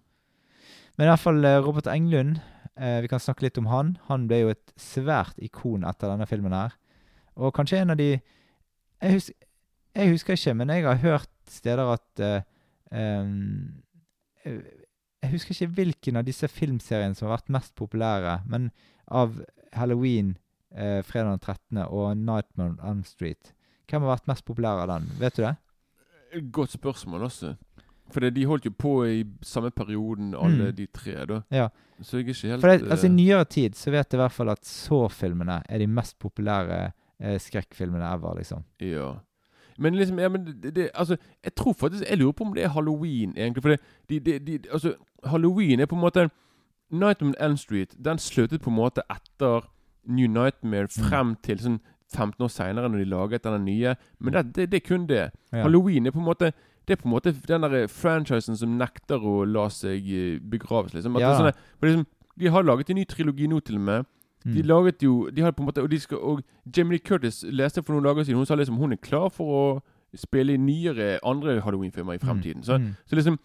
B: Men i hvert fall eh, Robert Englund. Eh, vi kan snakke litt om han. Han ble jo et svært ikon etter denne filmen her. Og kanskje en av de Jeg, husker, jeg husker ikke, men jeg har hørt steder at eh, jeg, jeg husker ikke hvilken av disse filmseriene som har vært mest populære, men av Halloween, eh, fredag den 13. og Nightmare on Elm Street. Hvem har vært mest populær av den? Vet du det?
A: Godt spørsmål også. For de holdt jo på i samme perioden, alle
B: Mm.
A: de tre, da.
B: Ja.
A: Så jeg er ikke helt
B: For det, altså, I
A: eh,
B: nyere tid så vet jeg i hvert fall at Saw-filmene er de mest populære eh, skrekkfilmene ever, liksom.
A: Ja. Men liksom, ja, men det, det, altså, jeg tror faktisk Jeg lurer på om det er halloween, egentlig. For det, de, de, de, altså, halloween er på en måte Nightmare on Elm Street Den sluttet på en måte etter New Nightmare
B: Mm.
A: frem til sånn 15 år seinere, når de laget den nye. Men det, det, det er kun det.
B: Ja.
A: Halloween er på en måte Det er på en måte den der franchisen som nekter å la seg eh, begraves, liksom.
B: Ja.
A: er sånn, for liksom, de har laget en ny trilogi nå, til og med. De
B: Mm.
A: laget jo De har på en måte Og, de skal, og Jamie Lee Curtis leste for noen dager siden Hun sa liksom hun er klar for å spille i nyere andre Halloween-filmer i fremtiden. Så,
B: Mm.
A: så liksom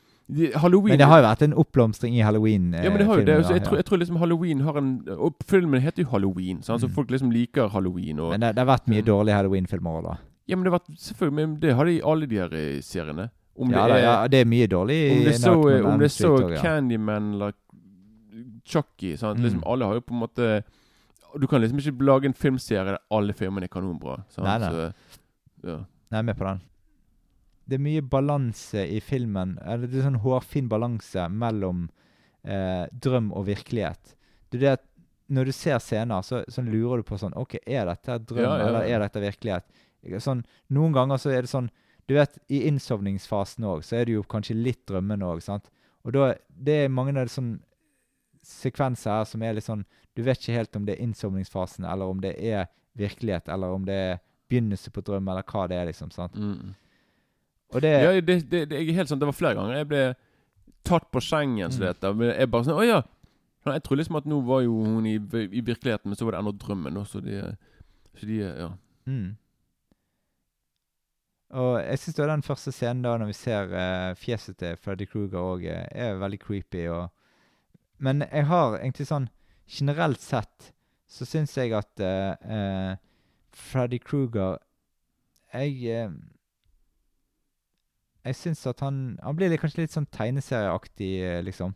A: Halloween
B: Men det har jo vært en oppblomstring i halloween.
A: ja, men det har jo det. Altså, jeg, tror, jeg tror liksom Halloween har en Og filmen heter jo Halloween, så så
B: Mm.
A: folk liksom liker Halloween. Og,
B: Men det, det har vært mye
A: Mm.
B: dårlige halloween-filmer òg, da.
A: ja, men det har vært Selvfølgelig, men det har de i alle de her eh, seriene. Om
B: Ja,
A: det er
B: ja, det er mye dårlig
A: om det er så,
B: on
A: om det er så
B: ja.
A: Candyman eller Chucky sant?
B: Mm.
A: Liksom, Alle har jo på en måte Du kan liksom ikke lage en filmserie der alle filmene er kanonbra. Sant?
B: Nei, nei.
A: Så, ja.
B: Jeg er med på den. Det er mye balanse i filmen. Eller det er sånn hårfin balanse mellom eh, drøm og virkelighet. Det er det at når du ser scener, så, så lurer du på sånn OK, er dette drøm,
A: Ja, ja,
B: eller er dette virkelighet? Sånn, noen ganger så er det sånn Du vet, i innsovningsfasen òg, så er det jo kanskje litt drømmende òg, sant? Og da Det er mange av de sånn sekvenser her som er litt sånn Du vet ikke helt om det er innsovningsfasen, eller om det er virkelighet, eller om det er begynnelse på drøm, eller hva det er, liksom. sant?
A: Mm.
B: Og det
A: ja det, det, det, jeg er helt sånn Det var flere ganger jeg ble tatt på sengen. Så
B: Mm.
A: det heter. Jeg bare sånn Å ja. Jeg tror liksom at nå var jo hun i, i virkeligheten, men så var det ennå drømmen. Også, Så de, så de Ja.
B: Mm. Og jeg syns den første scenen da når vi ser uh, fjeset til Freddy Kruger òg, er veldig creepy. Og, men jeg har egentlig sånn Generelt sett så syns jeg at uh, uh, Freddy Kruger Jeg eh, Jeg syns at han Han blir litt, kanskje litt sånn tegneserieaktig, eh, liksom.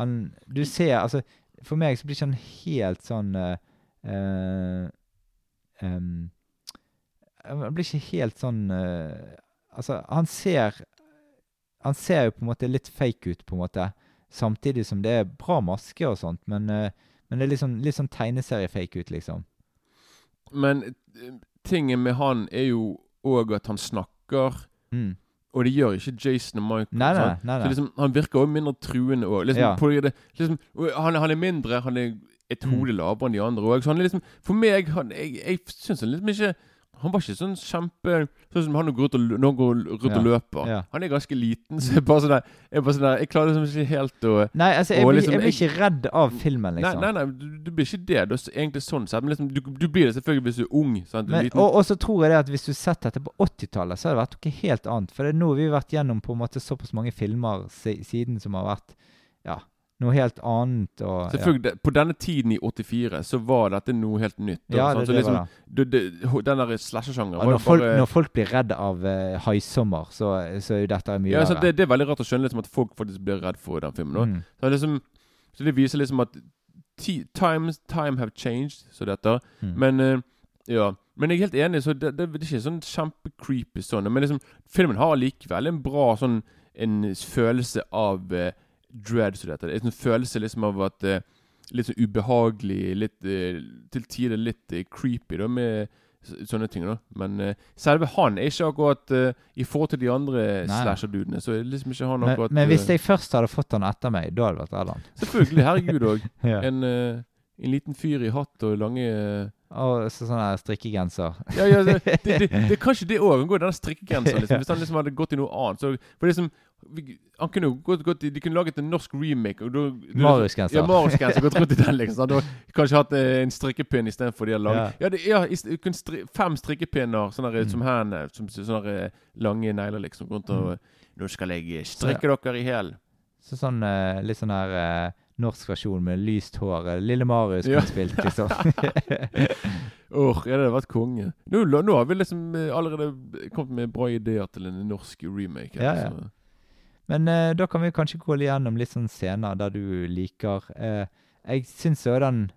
B: Han Du ser Altså, for meg så blir ikke han helt sånn uh, em, Han blir ikke helt sånn uh, Altså, han ser Han ser jo på en måte litt fake ut, på en måte. Samtidig som det er bra maske og sånt, men, men det er litt sånn, litt sånn tegneserie-fake ut, liksom.
A: Men tingen med han er jo òg at han snakker,
B: Mm.
A: Og det gjør ikke Jason og Michael.
B: Nei, nei, nei,
A: Så liksom, han virker også mindre truende òg. Liksom,
B: Ja.
A: på det- liksom, han, han er mindre, han er et
B: Mm.
A: hode lavere enn de andre òg. Så han er liksom For meg han, Jeg, jeg syns han liksom ikke Han var ikke sånn kjempe Sånn som han går ut og, går rundt
B: Ja.
A: og løper.
B: Ja.
A: Han er ganske liten, så jeg bare sånn der Jeg, bare sånn der, jeg klarer liksom ikke helt å
B: Nei, altså, jeg
A: Og liksom,
B: jeg blir
A: jeg-
B: ikke redd av filmen, liksom.
A: Nei, nei, nei du, du blir ikke det. Du egentlig sånn sett. Men liksom, du, du blir det selvfølgelig hvis du er ung. Sant?
B: Men,
A: liten.
B: og, og så tror jeg det at hvis du sett dette på 80-tallet, så hadde det vært noe helt annet. For det er nå vi har vært gjennom på en måte såpass mange filmer siden som har vært ja, noe helt annet. Og.
A: Selvfølgelig, ja. På denne tiden i 84 så var dette noe helt nytt.
B: Ja, det,
A: så
B: det
A: liksom,
B: var det.
A: den der slasher-sjangeren
B: Ja, når, folk,
A: bare
B: når folk blir redd av uh, haisommer, så, så er jo dette mye
A: ja,
B: verre.
A: det, det er veldig rart å skjønne liksom, at folk faktisk blir redd for den filmen.
B: Mm.
A: Så, liksom, så det viser liksom at times, time have changed, så dette.
B: Mm.
A: Men uh, ja. Men jeg er helt enig, så det, det, det er ikke sånn kjempe-creepy sånn. Men liksom, filmen har likevel en bra sånn En følelse av eh, dread, som det heter. En følelse liksom av at uh, Litt sånn ubehagelig, litt uh, til tider litt eh, creepy, da, med sånne ting, da. Men selve han er ikke akkurat I forhold til de andre slasher-dudene, så liksom ikke han akkurat
B: men hvis jeg først hadde fått han etter meg, da hadde det vært Erland?
A: Selvfølgelig. Herregud òg.
B: Ja.
A: En, en liten fyr i hatt og lange
B: Og så sånn strikkegenser.
A: Ja, ja, det, det, det, det kanskje det òg. Den strikkegrensa. Liksom. Hvis han liksom hadde gått i noe annet. Så, for liksom, han kunne jo gått, gått De kunne laget en norsk remake. Og du, du,
B: Marius-genser.
A: Ja, Marius-genser. Gått rundt i den, liksom. Så du kanskje hatt eh, en strikkepinn istedenfor de har laget
B: Ja.
A: Ja, det, ja st- stri, fem strikkepinner sånne
B: Mm.
A: som hendene. Som sånne eh, lange negler, liksom. Rundt og
B: Mm.
A: Nå skal jeg eh, ja. dere i hæl.
B: Så sånn eh, litt sånn her eh, norsk versjon med lyst hår. eh, Lille Marius
A: Ja.
B: kunne spilt, liksom.
A: Åh, ja, det hadde vært konge. Nå, nå har vi liksom eh, allerede kommet med bra ideer til en norsk remake. her,
B: Ja, ja.
A: så-
B: Men eh, da kan vi kanskje gå igjennom litt sånn scener der du liker eh, Jeg syns jo den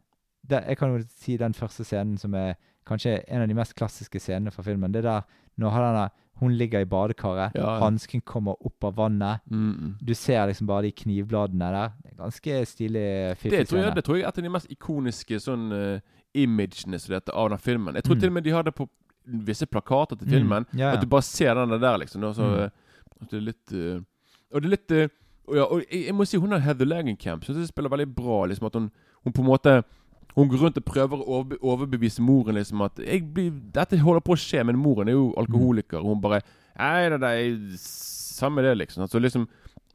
B: det, Jeg kan jo si den første scenen som er kanskje en av de mest klassiske scenene fra filmen. Det er der når der, hun ligger i badekaret,
A: Ja, ja.
B: hansken kommer opp av vannet.
A: Mm, mm.
B: Du ser liksom bare de knivbladene der. Det er ganske stilig,
A: Det tror, jeg, det tror jeg er et av de mest ikoniske sånn uh, imagene som dette av den filmen. Jeg tror
B: Mm.
A: til og med de har det på visse plakater til
B: Mm,
A: filmen.
B: ja,
A: At du bare ser den der, liksom. Og, så,
B: Mm.
A: eh, at det er litt eh, Og det er litt eh, og, ja, og jeg, jeg må si hun har Heather Langenkamp. Syns jeg spiller veldig bra. Liksom At hun, hun på en måte Hun går rundt og prøver å overbevise moren liksom at blir, 'Dette holder på å skje', men moren er jo alkoholiker. Og hun bare 'Nei, det er samme det', liksom. Altså, liksom.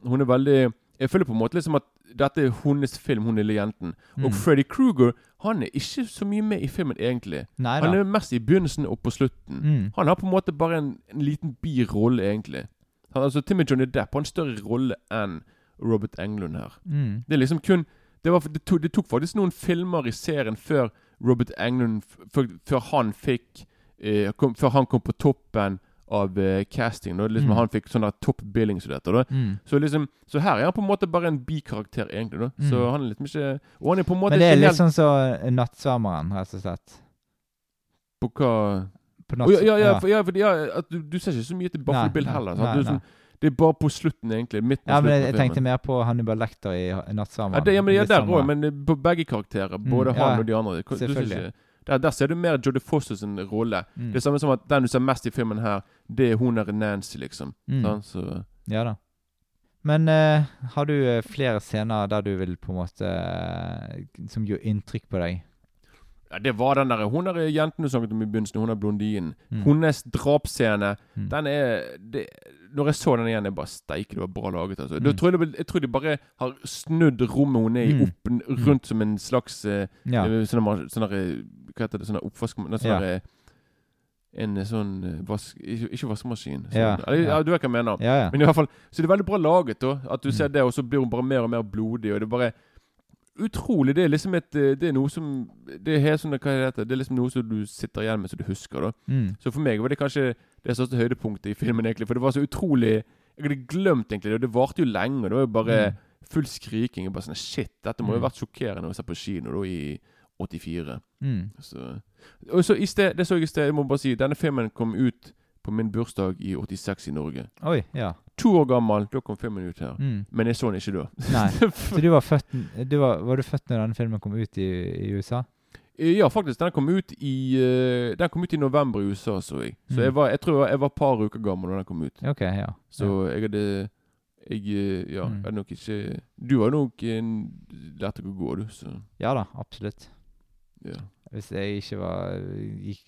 A: Hun er veldig Jeg føler på en måte liksom at dette er hennes film, hun lille jenten. Og
B: Mm.
A: Freddy Kruger han er ikke så mye med i filmen, egentlig.
B: Neida.
A: Han er mest i begynnelsen og på slutten.
B: Mm.
A: Han har på en måte bare en, en liten birolle, egentlig. Han, altså Timmy Johnny Depp har en større rolle enn Robert Englund her.
B: Mm.
A: Det er liksom kun Det, var, det, tok, det tok faktisk noen filmer i serien før Robert Englund Før, før han fikk eh, kom, Før han kom på toppen av eh, casting. Da, liksom
B: Mm.
A: Han fikk sånn der top billing som det heter. da
B: Mm.
A: så liksom Så her er han på en måte bare en bikarakter, egentlig. da Så
B: Mm.
A: han er liksom ikke Og han er på en måte
B: Men det er litt
A: helt
B: sånn som Nattsvermeren, rett og slett.
A: På hva
B: På
A: Å, ja, ja, ja, for, ja, for, ja du, du ser ikke så mye til Buffalo Bill heller.
B: nei,
A: Du,
B: nei.
A: sånn, det er bare på slutten, egentlig. Midt på
B: Ja, men
A: slutten
B: jeg, jeg tenkte mer på Hannibal Lecter i Nattsvermeren.
A: Ja, det, ja, men ja, der òg, men eh, på begge karakterer.
B: Mm,
A: Både
B: ja,
A: han og de andre. Du
B: selvfølgelig.
A: Der, der ser du mer Jodie Foster sin rolle.
B: Mm.
A: Det er samme som at den du ser mest i filmen her, det er hun der Nancy, liksom.
B: Mm.
A: Sånn, Så
B: Ja da. Men uh, har du eh, flere scener der du vil på en måte Som gjør inntrykk på deg?
A: Ja, Det var den der Hun der jenten du snakket om i begynnelsen, hun er blondinen.
B: Mm.
A: Hennes drapsscene,
B: Mm.
A: den er det, Når jeg så den igjen, jeg bare Steike, det var bra laget. Altså.
B: Mm.
A: Tror jeg, jeg tror de bare har snudd rommet hun er i,
B: Mm.
A: opp n- rundt som en slags eh,
B: Ja.
A: eh, Sånn sånn Hva heter det? Sånn der oppvask... Sånne,
B: Ja.
A: eh, en sånn vask... Ikke, vaskemaskin. Sånn,
B: Ja,
A: ja. Du vet hva jeg mener. Men i hvert fall, Så det er veldig bra laget, da. At du
B: Mm.
A: ser det, og så blir hun bare mer og mer blodig. Og det er bare utrolig. Det er liksom et eh, Det er noe som Det er helt sånn, hva heter det? Det er liksom noe som du sitter igjen med, som du husker. da
B: Mm.
A: Så for meg var det kanskje det største høydepunktet i filmen, egentlig. For det var så utrolig Jeg hadde glemt egentlig det, og det varte jo lenge. Det var jo bare
B: Mm.
A: full skriking. Og bare sånn Shit, dette må jo
B: Mm.
A: ha vært sjokkerende å se på kino da i 84.
B: Mm.
A: Så. Og så i sted, det så jeg i sted, jeg må bare si, denne filmen kom ut på min bursdag i 86 i Norge.
B: Oi, ja.
A: To år gammel, da kom filmen ut her.
B: Mm.
A: Men jeg så den ikke da.
B: Nei. Så du var født du var, var du født når denne filmen kom ut i, i USA?
A: Ja, faktisk. Den kom ut i eh, Den kom ut i november i USA, så jeg. Så
B: Mm.
A: jeg var, jeg tror jeg var et par uker gammel da den kom ut.
B: Ok, ja.
A: Så jeg hadde Jeg eh, ja,
B: Mm.
A: hadde nok ikke Du var nok en lært å gå, du, så
B: Ja da, absolutt.
A: ja.
B: Hvis jeg ikke var gikk,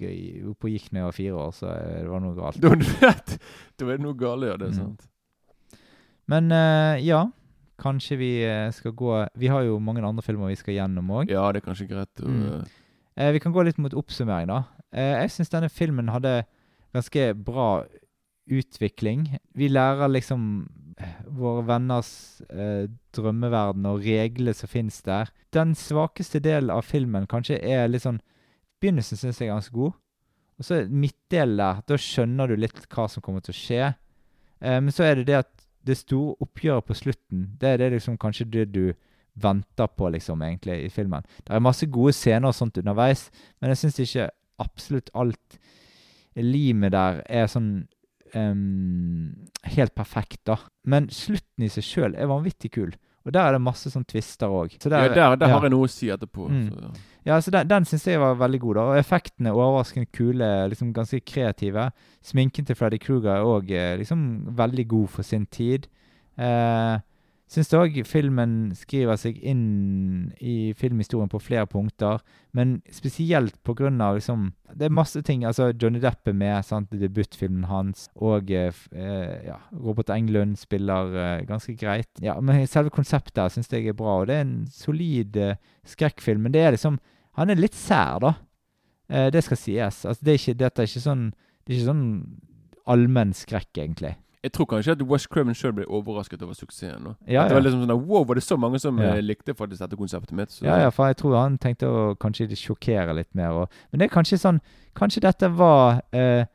B: oppe og gikk når jeg var fire år, så eh, det var noe galt.
A: Da, da er det noe galt, ja. Det er
B: Mm.
A: sant.
B: Men eh, ja, kanskje vi eh, skal gå Vi har jo mange andre filmer vi skal gjennom òg.
A: Ja, det er kanskje greit å
B: Mm.
A: eh,
B: vi kan gå litt mot oppsummering, da. Jeg syns denne filmen hadde ganske bra utvikling. Vi lærer liksom våre venners eh, drømmeverden og reglene som finnes der. Den svakeste delen av filmen kanskje er litt sånn Begynnelsen syns jeg er ganske god. Og så midtdelen der. Da skjønner du litt hva som kommer til å skje. Eh, men så er det det at det store oppgjøret på slutten, det er det liksom kanskje det du venter på, liksom, egentlig, i filmen. Det er masse gode scener og sånt underveis, men jeg syns ikke absolutt alt limet der er sånn um, helt perfekt, da. Men slutten i seg sjøl er vanvittig kul. Og der er det masse sånn twister òg.
A: Ja, der, der har jeg noe å si etterpå.
B: Mm.
A: Så, ja.
B: Ja, så Den, den syns jeg var veldig god. da, og Effektene er overraskende kule, liksom ganske kreative. Sminken til Freddy Kruger er òg liksom veldig god for sin tid. Eh, Syns òg filmen skriver seg inn i filmhistorien på flere punkter, men spesielt av liksom Det er masse ting. altså Johnny Depp er med, sant, debutfilmen hans, og eh, eh, ja, Robert Englund spiller eh, ganske greit. Ja, Men selve konseptet her syns jeg er bra, og det er en solid eh, skrekkfilm. Men det er liksom Han er litt sær, da. Eh, det skal sies. Altså, det er ikke, dette er ikke sånn Det er ikke sånn allmenn skrekk, egentlig.
A: Jeg tror kanskje at West Craven sjøl ble overrasket over suksessen. nå.
B: Ja,
A: At det var liksom sånn Wow, var det så mange som
B: Ja.
A: eh, likte faktisk dette konseptet mitt? Så,
B: Ja, ja, for jeg tror han tenkte å kanskje sjokkere litt mer. Og, men det er kanskje sånn Kanskje dette var eh,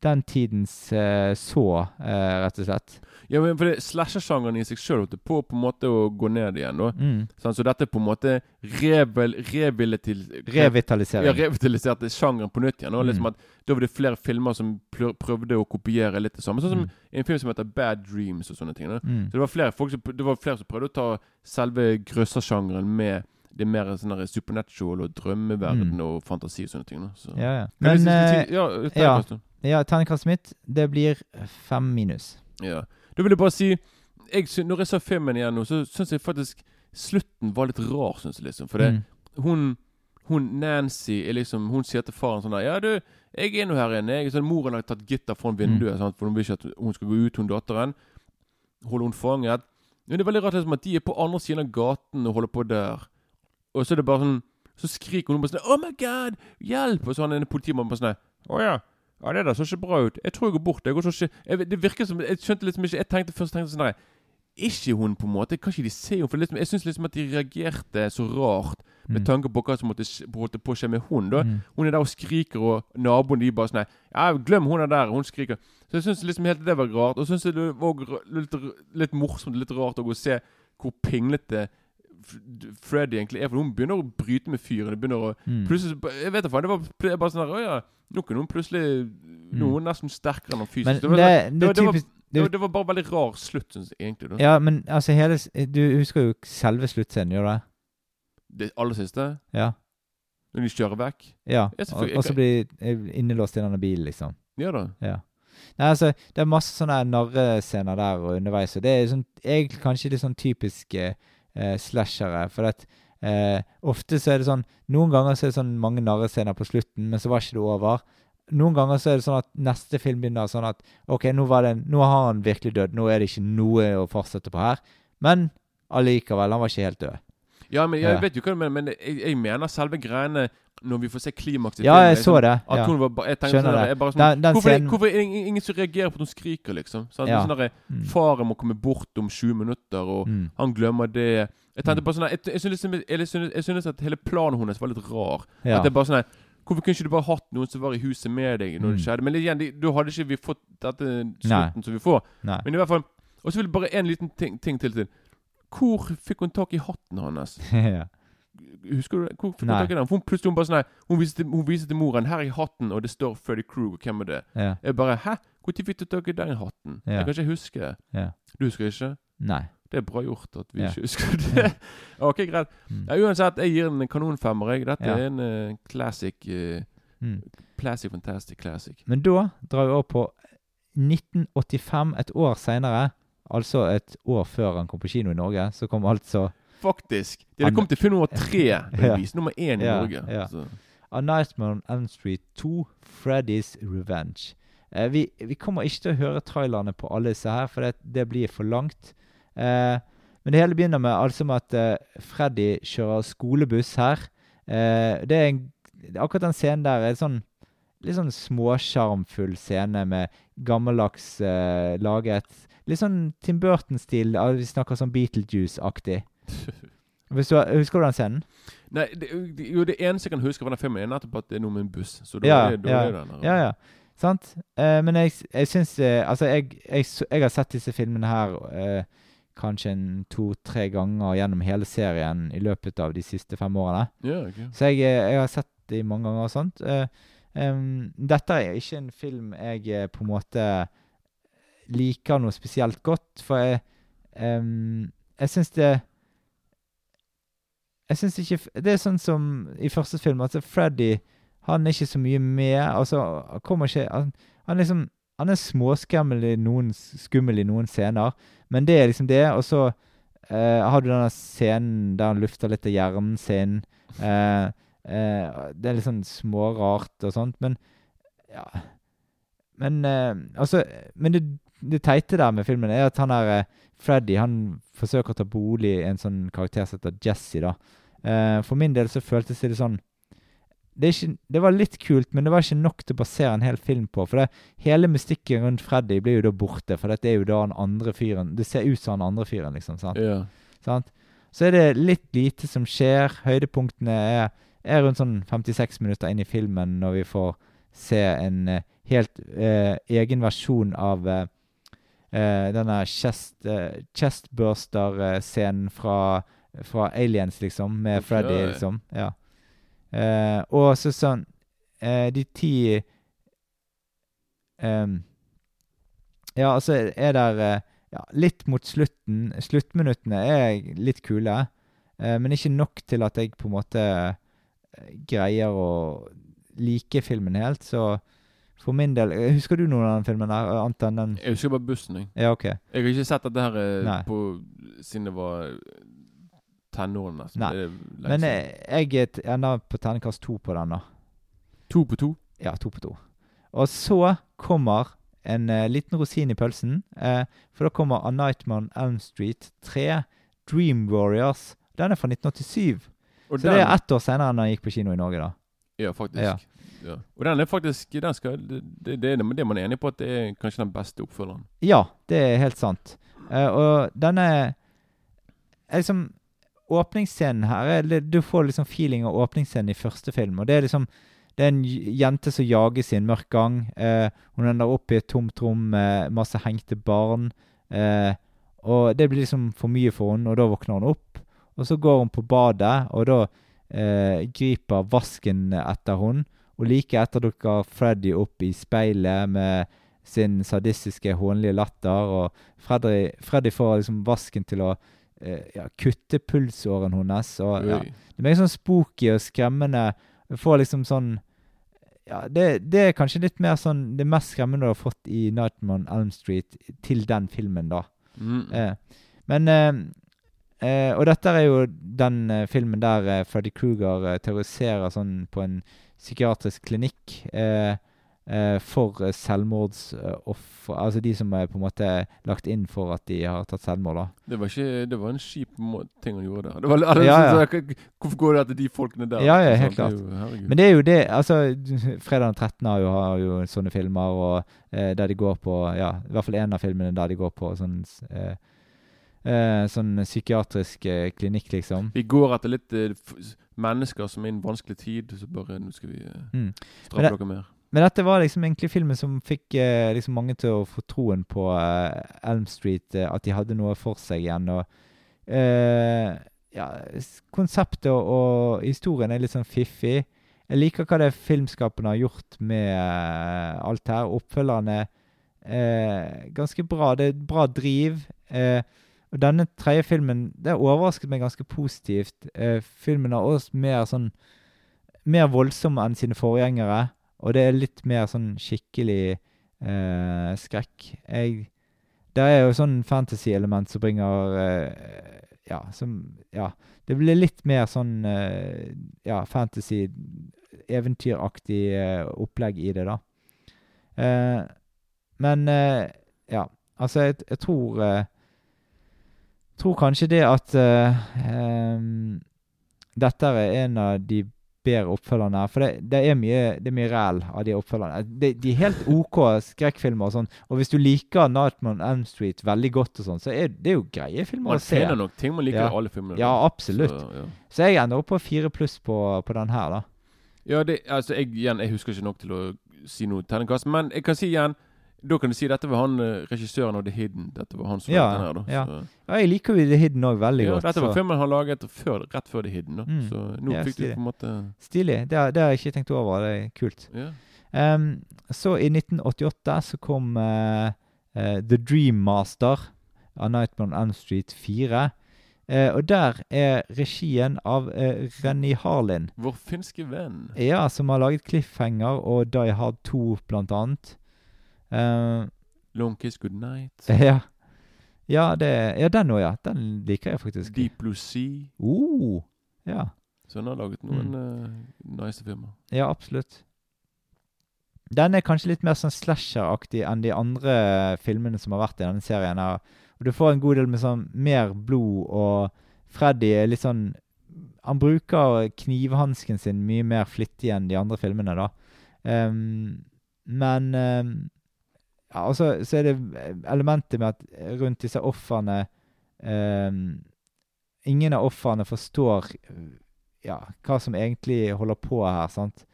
B: den tidens uh, så, uh, rett og slett.
A: Ja, men for Slasher-sjangeren i seg sjøl holdt på på en måte å gå ned igjen.
B: Mm.
A: Sånn, så dette er på en måte revel,
B: Revitalisering.
A: ja, revitaliserte sjangeren på nytt igjen. Liksom
B: Mm.
A: at Da var det flere filmer som prøvde å kopiere litt det samme. Sånn som
B: Mm.
A: en film som heter Bad Dreams og sånne ting.
B: Mm.
A: Så det var flere folk som, det var flere som prøvde å ta selve grøssersjangeren med det er mer sånn supernatural og drømmeverden
B: Mm.
A: og fantasi og sånne ting. Så.
B: Ja, ja.
A: Men,
B: Men eh,
A: ja,
B: ja.
A: da.
B: ja, terningkastet mitt, det blir fem minus.
A: Ja. Da vil jeg bare si jeg, Når jeg så filmen igjen nå, så syns jeg faktisk slutten var litt rar, syns jeg liksom. For det,
B: Mm.
A: hun, hun Nancy liksom Hun sier til faren sånn der Ja, du, jeg er nå her inne. Jeg, sånn, moren har tatt gitter foran vinduet, sant? for hun vil ikke at hun skal gå ut, hun datteren. Holder hun fanget. Men det er veldig rart liksom, at de er på andre siden av gaten og holder på der. Og så er det bare sånn Så skriker hun på sånn Oh my God! Hjelp! Og så han en politimann på sånn Å ja. Ja, det der så ikke bra ut. Jeg tror jeg går bort. Jeg går så ikke jeg, Det virker som Jeg skjønte liksom ikke Jeg tenkte først tenkte sånn der Ikke hun, på en måte. Kan ikke de se henne? For liksom, jeg syns liksom at de reagerte så rart med
B: Mm.
A: tanke på hva som måtte holdt på å skje med hun. da
B: Mm.
A: Hun er der og skriker, og naboen de bare sånn Ja, glem hun er der, hun skriker. Så jeg syns liksom helt det var rart. Og så syns det var litt, litt morsomt, litt rart å se hvor pinglete Freddy egentlig er. For hun begynner å bryte med fyren. Det begynner å
B: Mm.
A: Plutselig Jeg vet da faen. Det var bare sånn der Å ja. Nå kunne hun plutselig Nå er hun nesten sterkere enn han fysisk.
B: Men
A: det, var,
B: det,
A: sånn-
B: det, typisk
A: det, var, det var bare veldig rar slutt, syns jeg egentlig. da
B: Ja, men altså hele Du husker jo selve sluttscenen, gjør du det?
A: Det aller siste,
B: Ja.
A: når de kjører vekk.
B: Ja. Og, og så blir innelåst i denne bilen, liksom.
A: Ja da.
B: Ja. Nei, altså, det er masse sånne narrescener der og underveis, og det er sånn, egentlig kanskje litt sånn typiske eh, slashere. For at eh, ofte så er det sånn Noen ganger så er det sånn mange narrescener på slutten, men så var ikke det over. Noen ganger så er det sånn at neste film begynner sånn at OK, nå, var det, nå har han virkelig dødd. Nå er det ikke noe å fortsette på her. Men allikevel, han var ikke helt død.
A: Ja, men jeg vet jo hva du mener, men jeg, jeg mener selve greiene når vi får se klimaks
B: Ja, jeg så
A: liksom,
B: det.
A: At
B: Ja.
A: hun var ba, jeg tenkte
B: Skjønner
A: sånn
B: det.
A: bare sånn,
B: Den- den
A: hvorfor,
B: scenen-
A: hvorfor er det ingen, som reagerer på at hun skriker, liksom? Sånn,
B: Ja.
A: Sånn der,
B: Mm.
A: Faren må komme bort om 20 minutter, og
B: Mm.
A: han glemmer det. Jeg tenkte
B: Mm.
A: bare sånn Jeg, jeg, synes, liksom- jeg, synes, jeg synes at hele planen hennes var litt rar.
B: Ja.
A: At det er bare sånn Hvorfor kunne ikke du bare hatt noen som var i huset med deg når det
B: Mm.
A: skjedde? Men igjen, de, da hadde ikke vi fått dette
B: Nei.
A: slutten som vi får.
B: Nei.
A: Men i hvert fall Og så vil jeg bare en liten ting, ting til til. Hvor fikk hun tak i hatten hans?
B: ja.
A: Husker du det? Hvor fikk hun
B: Nei.
A: tak i den? For hun plutselig hun bare sånn Hun viser til, hun viser til moren 'Her er hatten', og det står Freddy Krug, hvem er det?
B: ja.
A: Jeg bare 'Hæ? Når fikk du tak i den hatten?
B: Ja.
A: Jeg kan ikke huske.
B: Ja.
A: Du husker ikke?
B: Nei.
A: Det er bra gjort at vi ikke husker det. ok, greit.
B: Mm.
A: Uansett, jeg gir den en kanonfemmer. jeg. Dette er en uh, classic uh,
B: Mm.
A: Classic, fantastic classic.
B: Men da drar vi over på 1985, et år seinere. Altså et år før han kom på kino i Norge, så kom altså
A: Faktisk. De hadde kommet til film nummer tre.
B: Ja.
A: Nummer én i
B: Ja,
A: Norge.
B: ja.
A: Så.
B: A Nightmare on Elm Street 2, Freddy's Revenge. Eh, vi, vi kommer ikke til å høre trailerne på alle disse her, for det, det blir for langt. Eh, men det hele begynner med altså med at eh, Freddy kjører skolebuss her. Eh, det er en, akkurat den scenen der er sånn litt sånn småsjarmfull scene med gammeldags eh, laget. Litt sånn Tim Burton-stil. Vi snakker sånn Beetlejuice-aktig. Husker du den scenen?
A: Nei, det, det- jo, det eneste jeg kan huske fra den filmen, er nettopp at det er noe med en buss. Så da
B: Ja,
A: er, da
B: ja,
A: den.
B: Ja, ja. Sant? Eh, men jeg, jeg syns eh, Altså, jeg, jeg, jeg har sett disse filmene her eh, kanskje en to-tre ganger gjennom hele serien i løpet av de siste fem årene.
A: Ja, ok.
B: Så jeg, eh, jeg har sett de mange ganger og sånt. Em, dette er ikke en film jeg eh, på en måte liker noe spesielt godt, for jeg um, Jeg syns det Jeg syns ikke Det er sånn som i første film, altså Freddy Han er ikke så mye med. Altså, han kommer ikke Han, han liksom Han er småskummel i noen skummel i noen scener, men det er liksom det. Og så eh, har du denne scenen der han lufter litt av hjernen sin. Eh, eh, det er litt sånn smårart og sånt, men ja Men eh, altså Men det, det teite der med filmen er at han er eh, Freddy han forsøker å ta bolig i en sånn karakter som heter Jesse. da. Eh, for min del så føltes det sånn det, ikke, det var litt kult, men det var ikke nok til å basere en hel film på. For det, hele mystikken rundt Freddy blir jo da borte, for dette er jo da den andre fyren Det ser ut som den andre fyren, liksom. sant?
A: Yeah.
B: Sant? Så er det litt lite som skjer. Høydepunktene er, er rundt sånn 56 minutter inn i filmen når vi får se en eh, helt eh, egen versjon av eh, eh, denne chest, uh, chestburster-scenen fra, fra Aliens, liksom, med
A: okay.
B: Freddy, liksom. Ja. Eh, og så sånn eh, De ti um, Ja, altså er der eh, ja, litt mot slutten. Sluttminuttene er litt kule, eh, men ikke nok til at jeg på en måte eh, greier å like filmen helt. Så for min del eh, Husker du noen av den filmen der, eh, annet enn den?
A: Jeg husker bare bussen, jeg.
B: Ja, OK.
A: Jeg har ikke sett dette her eh,
B: Nei.
A: på, siden det var tenårene. nesten.
B: Nei.
A: Det er lenge
B: Men
A: siden.
B: eh, jeg er ender på terningkast to på den, da.
A: To på to?
B: Ja, to på to. Og så kommer en eh, liten rosin i pølsen. eh, for da kommer A Nightmare on Elm Street 3, Dream Warriors. Den er fra 1987.
A: Og
B: Så det er ett år senere enn den gikk på kino i Norge, da.
A: Ja, faktisk.
B: Ja.
A: Ja. Og den er faktisk den skal, det, det, det, er- det man er enig på at det er kanskje den beste oppfølgeren.
B: Ja, det er helt sant. Uh, og denne er liksom Åpningsscenen her er, Du får liksom feeling av åpningsscenen i første film. Og det er liksom Det er en jente som jages i en mørk gang. Eh, hun ender opp i et tomt rom med masse hengte barn. Eh, og det blir liksom for mye for henne, og da våkner hun opp. Og så går hun på badet, og da eh, griper vasken etter henne. Og like etter dukker Freddy opp i speilet med sin sadistiske, hånlige latter. Og Freddy, Freddy får liksom vasken til å eh, ja, kutte pulsåren hennes. Og, ja, det mer sånn spooky og skremmende. Du får liksom sånn ja, det, det er kanskje litt mer sånn det mest skremmende du har fått i Nightmare on Elm Street til den filmen, da.
A: Mm.
B: Eh, men eh, Og dette er jo den eh, filmen der eh, Freddy Kruger eh, terroriserer sånn på en psykiatrisk klinikk eh, eh, for eh, altså de som er på en måte lagt inn for at de har tatt selvmord, da.
A: Det var ikke Det var en kjip ting han gjorde der. Det var, altså,
B: Ja, ja.
A: så- Hvorfor går det etter de folkene der?
B: Ja, ja, helt
A: Det
B: klart.
A: jo-
B: Men det er jo det altså Fredag den 13. har jo, har jo sånne filmer, og eh, der de går på Ja, i hvert fall en av filmene der de går på sånn eh, eh, Sånn psykiatrisk eh, klinikk, liksom.
A: Vi går etter litt eh, mennesker som er i en vanskelig tid, så bare nå skal vi eh,
B: Mm.
A: Straffe dere mer.
B: Men dette var liksom egentlig filmen som fikk eh, liksom mange til å få troen på eh, Elm Street, at de hadde noe for seg igjen. Og eh, ja, konseptet og, og historien er litt sånn fiffig. Jeg liker hva det filmskapene har gjort med alt her. Oppfølgerne eh, ganske bra. Det er bra driv. Eh, og denne tredje filmen det overrasket meg ganske positivt. Eh, filmen er også mer sånn Mer voldsom enn sine forgjengere. Og det er litt mer sånn skikkelig eh, skrekk. Jeg Det er jo sånn fantasy-element som bringer eh, Ja, som Ja. Det blir litt mer sånn eh, ja, fantasy, eventyraktig eh, opplegg i det, da. Eh, men ja, altså, jeg, jeg tror Tror kanskje det at em, dette er en av de bedre oppfølgerne her. For det, det er mye Det er mye ræl av de oppfølgerne. De, de er helt OK skrekkfilmer og sånn. Og hvis du liker Nightman on Elm Street veldig godt og sånn, så er det er jo greie filmer
A: Man
B: å se.
A: nok ting man liker
B: Ja.
A: alle filmene.
B: Ja, absolutt.
A: Så, ja.
B: Så jeg ender opp på fire pluss på, på den her, da.
A: Ja, det, altså, jeg, igjen, jeg husker ikke nok til å si noe terningkast, men jeg kan si igjen Da kan du si dette var han eh, regissøren av The Hidden. Dette var han som
B: Ja,
A: den her, da.
B: ja. Ja, jeg liker jo The Hidden òg veldig
A: ja,
B: godt.
A: dette var
B: så
A: filmen han laget før, rett før The Hidden. da
B: Mm.
A: Så nå fikk du på en måte
B: Stilig. Det, har- det har jeg ikke tenkt over. Det er kult.
A: Ja.
B: Em, så i 1988 så kom uh, uh, The Dream Master av Nightmare on Elm Street 4. Eh, og der er regien av uh, Renny Harlin.
A: Vår finske venn.
B: Ja, som har laget Cliffhanger og Die Hard 2, blant annet. Eh,
A: Long Kiss Good Night.
B: ja. Ja, det, ja, den òg, ja. Den liker jeg faktisk.
A: Deep Blue Sea.
B: Uh, ja.
A: Så han har laget noen eh, nice filmer.
B: Ja, absolutt. Den er kanskje litt mer sånn slasher-aktig enn de andre filmene som har vært i denne serien. her. Og Du får en god del med sånn mer blod, og Freddy er litt sånn Han bruker knivhansken sin mye mer flittig enn de andre filmene, da. Um, men ehm, ja, altså, så er det elementet med at rundt disse ofrene ehm, Ingen av ofrene forstår ja, hva som egentlig holder på her, sant.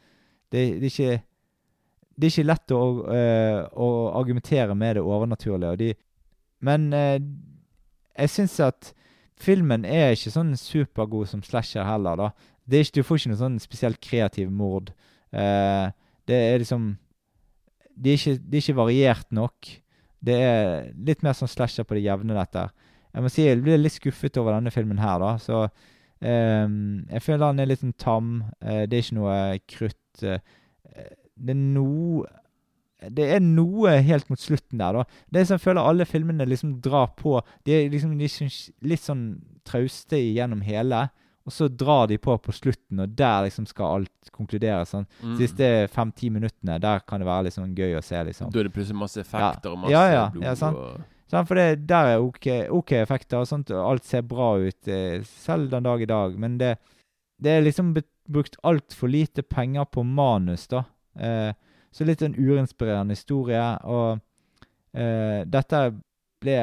B: Det, det, er, ikke, det er ikke lett å, uh, å argumentere med det overnaturlige. Og de, men uh, jeg syns at filmen er ikke sånn supergod som slasher heller, da. Ikke, du får ikke noe sånn spesielt kreativ mord. Uh, det er liksom det er, ikke, de er ikke variert nok. Det er litt mer sånn slasher på det jevne, dette. Jeg må si jeg blir litt skuffet over denne filmen her, da. Så um, jeg føler den er litt sånn tam. Uh, det er ikke noe krutt. Uh, det er noe Det er noe helt mot slutten der, da. Det er som jeg føler alle filmene liksom drar på. De er liksom, de er sånn- litt sånn trauste gjennom hele, og så drar de på på slutten, og der liksom skal alt konkluderes. Sånn.
A: Mm.
B: Siste fem-ti minuttene, der kan det være litt sånn gøy å se, liksom.
A: Da er det plutselig masse effekter og masse
B: Ja, ja,
A: blod.
B: ja, sant.
A: og
B: Sånn, for det, der er ok, ok effekter, og sånt, og alt ser bra ut, eh, selv den dag i dag. Men det, det er liksom brukt altfor lite penger på manus, da. Eh, så litt en urinspirerende historie. Og eh, dette ble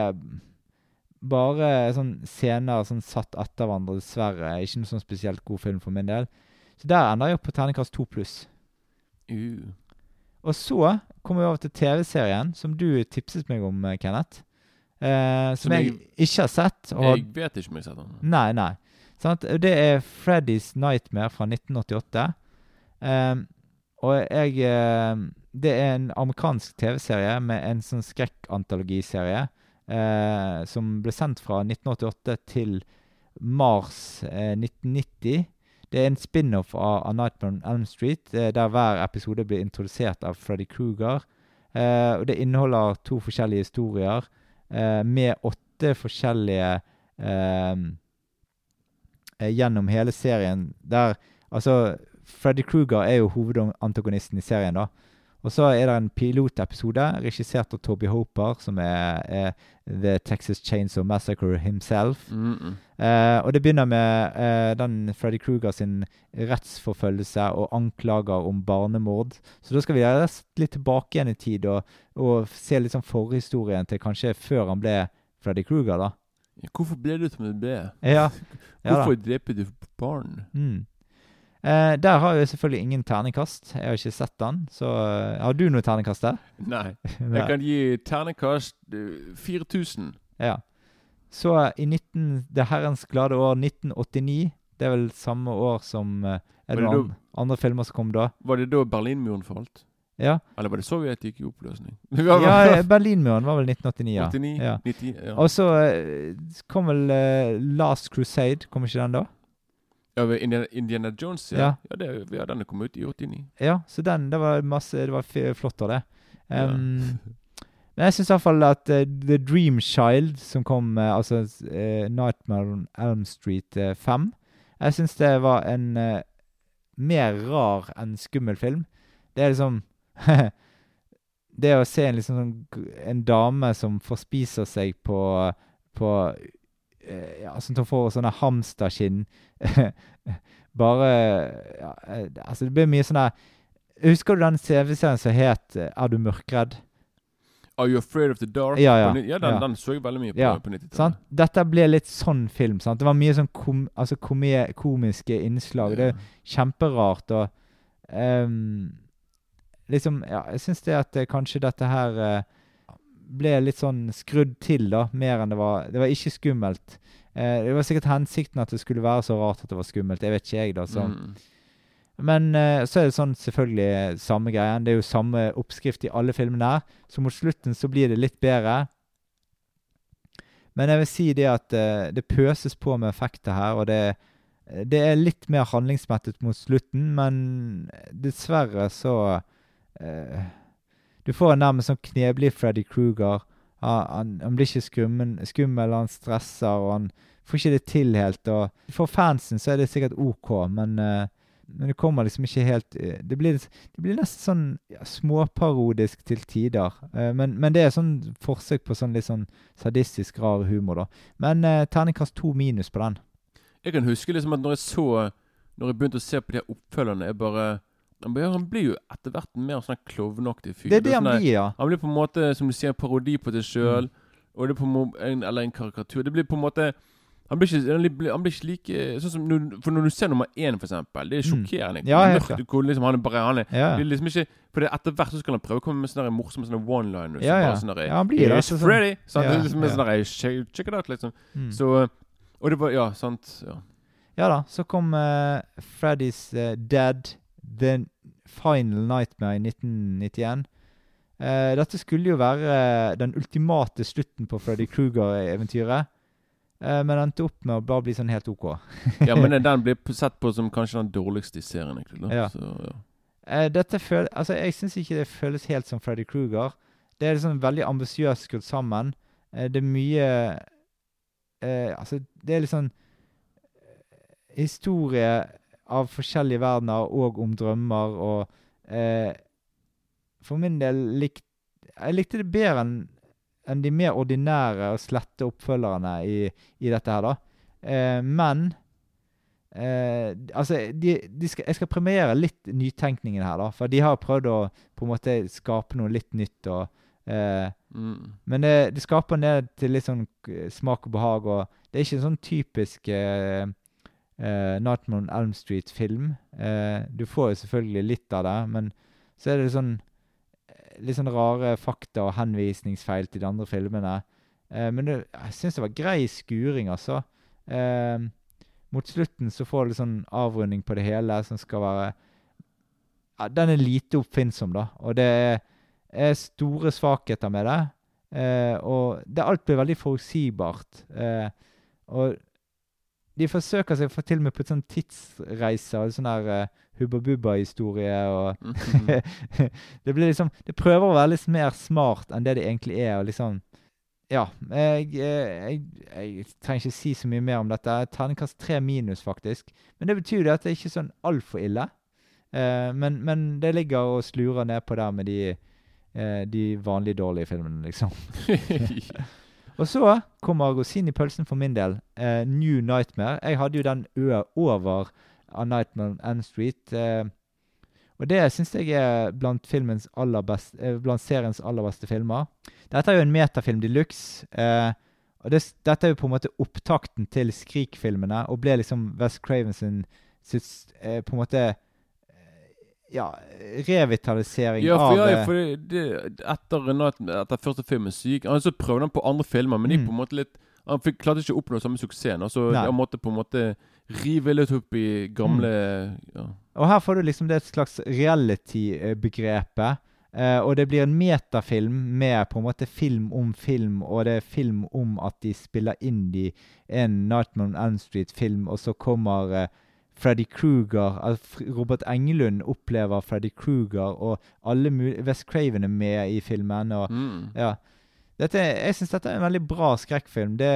B: bare sånn scener sånn satt etter hverandre, dessverre. Ikke noe sånn spesielt god film for min del. Så der ender jeg opp på terningkast to pluss.
A: uh.
B: Og så kommer vi over til TV-serien som du tipset meg om, eh, Kenneth. Eh, som,
A: Som
B: jeg,
A: jeg-
B: ikke har sett. Og,
A: Jeg vet ikke om jeg har sett den.
B: Nei, nei. Sant? Det er Freddy's Nightmare fra 1988. Eh, og jeg eh, Det er en amerikansk TV-serie med en sånn skrekkantologiserie eh, som ble sendt fra 1988 til mars eh, 1990. Det er en spin-off av, A Nightmare on Elm Street, eh, der hver episode blir introdusert av Freddy Kruger. Eh, og det inneholder to forskjellige historier eh, med åtte forskjellige eh, eh, gjennom hele serien. Der Altså, Freddy Kruger er jo hovedantagonisten i serien, da. Og så er det en pilotepisode regissert av Toby Hoper, som er, er The Texas Chainsaw Massacre himself.
A: Mm -mm.
B: Eh, og det begynner med eh, den Freddy Kruger sin rettsforfølgelse og anklager om barnemord. Så da skal vi litt tilbake igjen i tid og, og se litt sånn forhistorien til kanskje før han ble Freddy Kruger, da.
A: Hvorfor ble du som du ble?
B: Ja, ja.
A: Hvorfor drepte du barn?
B: Mm. Eh, der har jeg selvfølgelig ingen terningkast. Jeg har ikke sett den. Så uh, har du noe terningkast der?
A: Nei. Jeg kan gi terningkast uh, 4000.
B: Ja. Så i 19, det herrens glade år 1989, det er vel samme år som uh, Er
A: det
B: noen an- andre filmer som kom da?
A: Var det da Berlinmuren falt?
B: Ja,
A: Eller var det Sovjet gikk i oppløsning?
B: ja Berlinmuren var vel 1989, ja.
A: 89?
B: ja.
A: 90? Ja.
B: Og så eh, kom vel eh, Last Crusade, kom ikke den da?
A: Ja Indiana, Indiana Jones, ja.
B: Ja.
A: Ja, det, ja, den kom ut i 89.
B: Ja, så den, det var masse, det var flott av det.
A: Ja.
B: Um, Men jeg syns iallfall at uh, The Dream Child, som kom, uh, altså uh, Nightmare on Elm Street eh, 5 Jeg syns det var en mer rar enn skummel film. Det er liksom Det å se en liksom En dame som forspiser seg på På Ja, sånn at hun får sånne hamsterskinn Bare ja, eh, Altså, det blir mye sånn der Husker du den CV-serien som het eh, Er du mørkredd?
A: Are You Afraid of the Dark?
B: Ja, ja.
A: Ja, den,
B: Ja.
A: den så jeg veldig mye på
B: Ja,
A: på 90-tallet.
B: Sant? Dette ble litt sånn film. sant? Det var mye sånn kom, altså komiske innslag. Det er kjemperart og um, Liksom Ja, jeg syns det at eh, kanskje dette her eh, ble litt sånn skrudd til, da. Mer enn det var. Det var ikke skummelt. Eh, det var sikkert hensikten at det skulle være så rart at det var skummelt. Jeg vet ikke jeg, da. Så.
A: Mm.
B: Men eh, så er det sånn selvfølgelig eh, samme greien. Det er jo samme oppskrift i alle filmene. Så mot slutten så blir det litt bedre. Men jeg vil si det at eh, det pøses på med effekter her, og det, det er litt mer handlingsmettet mot slutten, men dessverre så eh, Du får en nærmest sånn kneblig Freddy Kruger. Han, han, han blir ikke skummen, skummel, han stresser, og han får ikke det til helt. Og for fansen så er det sikkert OK, men uh, men det kommer liksom ikke helt eh, Det blir, det blir nesten sånn ja, småparodisk til tider. Uh, men, men det er sånn forsøk på sånn litt sånn sadistisk, rar humor, da. Men uh, terningkast to minus på den.
A: Jeg kan huske liksom at når jeg så Når jeg begynte å se på de her oppfølgerne Jeg bare Han blir, han blir jo etter hvert en mer sånn klovnaktig fyr.
B: Det er det han
A: sånn
B: blir, ja.
A: Han blir på en måte, som du sier, parodi på seg sjøl.
B: Mm.
A: Er Eller en karikatur. Det blir på en måte han blir, ikke, han blir, han blir ikke like sånn som når, For når du ser nummer én, for eksempel, det er
B: Mm.
A: sjokkerende.
B: Ja, helt
A: Mørkt, hvor liksom han er bare han er,
B: Ja.
A: det er liksom ikke For det etter hvert så skal han prøve å komme med sånne morsomme sånne one-liners.
B: Ja, ja.
A: Sånne
B: Ja, han blir det, altså, sånn-
A: Freddy! Sant?
B: Ja,
A: det er liksom
B: ja.
A: sånn check, check it out, liksom.
B: Mm.
A: Så Og det var Ja, sant. Ja.
B: Ja da, så kom uh, Freddy's uh, Dead, The Final Nightmare i 1991. Uh, dette skulle jo være eh, den ultimate slutten på Freddy Kruger-eventyret. Uh, men endte opp med å bare bli sånn helt OK.
A: ja, men den blir sett på som kanskje den dårligste i serien, egentlig.
B: Ja.
A: Så, ja.
B: Uh, dette føl altså, jeg syns ikke det føles helt som Freddy Kruger. Det er liksom veldig ambisiøst skrudd sammen. Eh, det er mye eh, Altså, det er litt sånn eh, historie av forskjellige verdener og om drømmer og eh, For min del likte Jeg likte det bedre enn en de mer ordinære og slette oppfølgerne i, i dette her, da. Eh, men eh, Altså, de, de skal, jeg skal premiere litt nytenkningen her, da. For de har prøvd å på en måte skape noe litt nytt. og eh,
A: Mm.
B: Men det, det skaper ned til litt sånn smak og behag. og Det er ikke en sånn typisk eh, eh, Nightmare on Elm Street-film. Eh, du får jo selvfølgelig litt av det, men så er det sånn eh, litt sånn rare fakta og henvisningsfeil til de andre filmene. Eh, men det, jeg syns det var grei skuring, altså. Eh, mot slutten så får du sånn avrunding på det hele, som skal være ja, Den er lite oppfinnsom, da. Og det er, er store svakheter med det. Eh, og det alt blir veldig forutsigbart. Eh, og de forsøker seg for til og med på sånn tidsreiser og sånn der uh, Hubba Bubba-historie. og
A: Mhm.
B: det blir liksom Det prøver å være litt mer smart enn det det egentlig er. og liksom Ja. Jeg, eh, jeg, jeg trenger ikke si så mye mer om dette. Terningkast tre minus, faktisk. Men det betyr jo det at det ikke er sånn altfor ille. Uh, men, men det ligger og slurer nedpå der med de, uh, de vanlige dårlige filmene, liksom. Og så kommer rosinen i pølsen for min del. eh, New Nightmare. Jeg hadde jo den ø over A Nightmare on N Street. eh, og det syns jeg er blant, best, eh, blant seriens aller beste filmer. Dette er jo en metafilm de luxe. Eh, og det, dette er jo på en måte opptakten til Skrik-filmene, og ble liksom West Craven sin, sitt, eh, på en måte Ja, revitalisering
A: Ja, for,
B: av
A: ja,
B: eh,
A: for det, det, etter, etter første filmen så gikk han så prøvde han på andre filmer, men
B: Mm.
A: på en måte litt Han fikk, klarte ikke å oppnå samme suksessen. Altså,
B: Nei.
A: han måtte på en måte rive litt opp i gamle
B: Mm.
A: ja.
B: Og her får du liksom det et slags reality-begrepet. Uh, og det blir en metafilm med på en måte film om film, og det er film om at de spiller inn i en Nightmare on Elm Street-film, og så kommer eh, Freddy Kruger altså Robert Englund opplever Freddy Kruger, og alle mul West Craven er med i filmen. og
A: Mm.
B: ja. Dette, jeg syns dette er en veldig bra skrekkfilm. Det,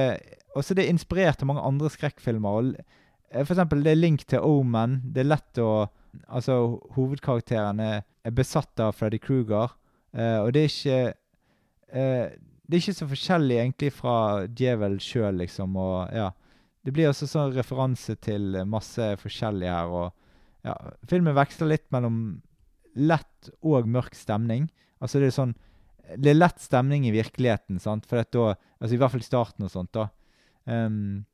B: også det er inspirert av mange andre skrekkfilmer. Og, eh, for eksempel, det er link til Omen. Det er lett å Altså, hovedkarakteren er, er besatt av Freddy Kruger. eh, og det er ikke eh, Det er ikke så forskjellig egentlig fra djevel sjøl, liksom. Og ja. Det blir også sånn referanse til masse forskjellig her. Og ja, filmen veksler litt mellom lett og mørk stemning. Altså det er sånn Det er lett stemning i virkeligheten, sant? For da Altså i hvert fall i starten og sånt, da. Um,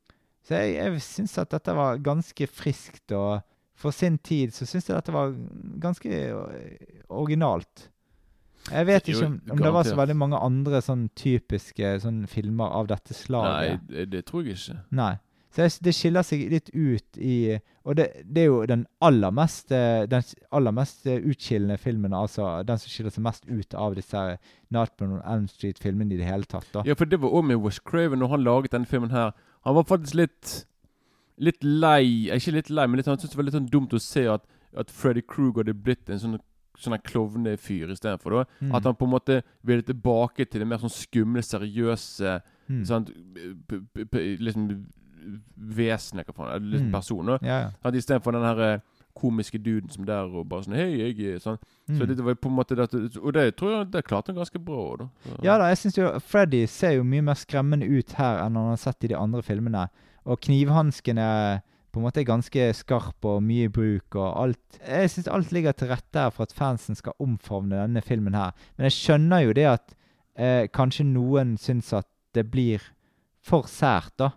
B: så jeg, jeg syns at dette var ganske friskt, og for sin tid så syns jeg dette var ganske eh, originalt. Jeg vet ikke om, om det var så veldig mange andre sånn typiske sånn filmer av dette
A: Nei,
B: slaget.
A: det, det tror jeg ikke.
B: Nei. Så det skiller seg litt ut i Og det, det er jo den aller mest eh, Den aller mest eh, utskillende filmen, altså den som skiller seg mest ut av disse her Nightmare on Elm Street-filmene i det hele tatt. da.
A: Ja, for det var òg med Wes Craven når han laget denne filmen her. Han var faktisk litt Litt lei eh, Ikke litt lei, men litt, han syntes det var litt sånn dumt å se at, at Freddy Kruger hadde blitt en sånn Sånn klovnefyr istedenfor.
B: Mm.
A: At han på en måte ville tilbake til det mer sånn skumle, seriøse
B: Mm.
A: p- Liksom vesenet, hva faen. Liksom
B: Mm.
A: person. da.
B: Ja, ja.
A: Istedenfor den her eh, komiske duden som der og bare sånn Hei, jeg sånn.
B: Mm.
A: Så det var på en måte det, Og det tror jeg det klarte han ganske bra da. Så-
B: Ja da, jeg syns jo Freddy ser jo mye mer skremmende ut her enn han har sett i de andre filmene. Og knivhansken er på en måte ganske skarp og mye i bruk og alt. Jeg syns alt ligger til rette her for at fansen skal omfavne denne filmen her. Men jeg skjønner jo det at eh, kanskje noen syns at det blir for sært, da.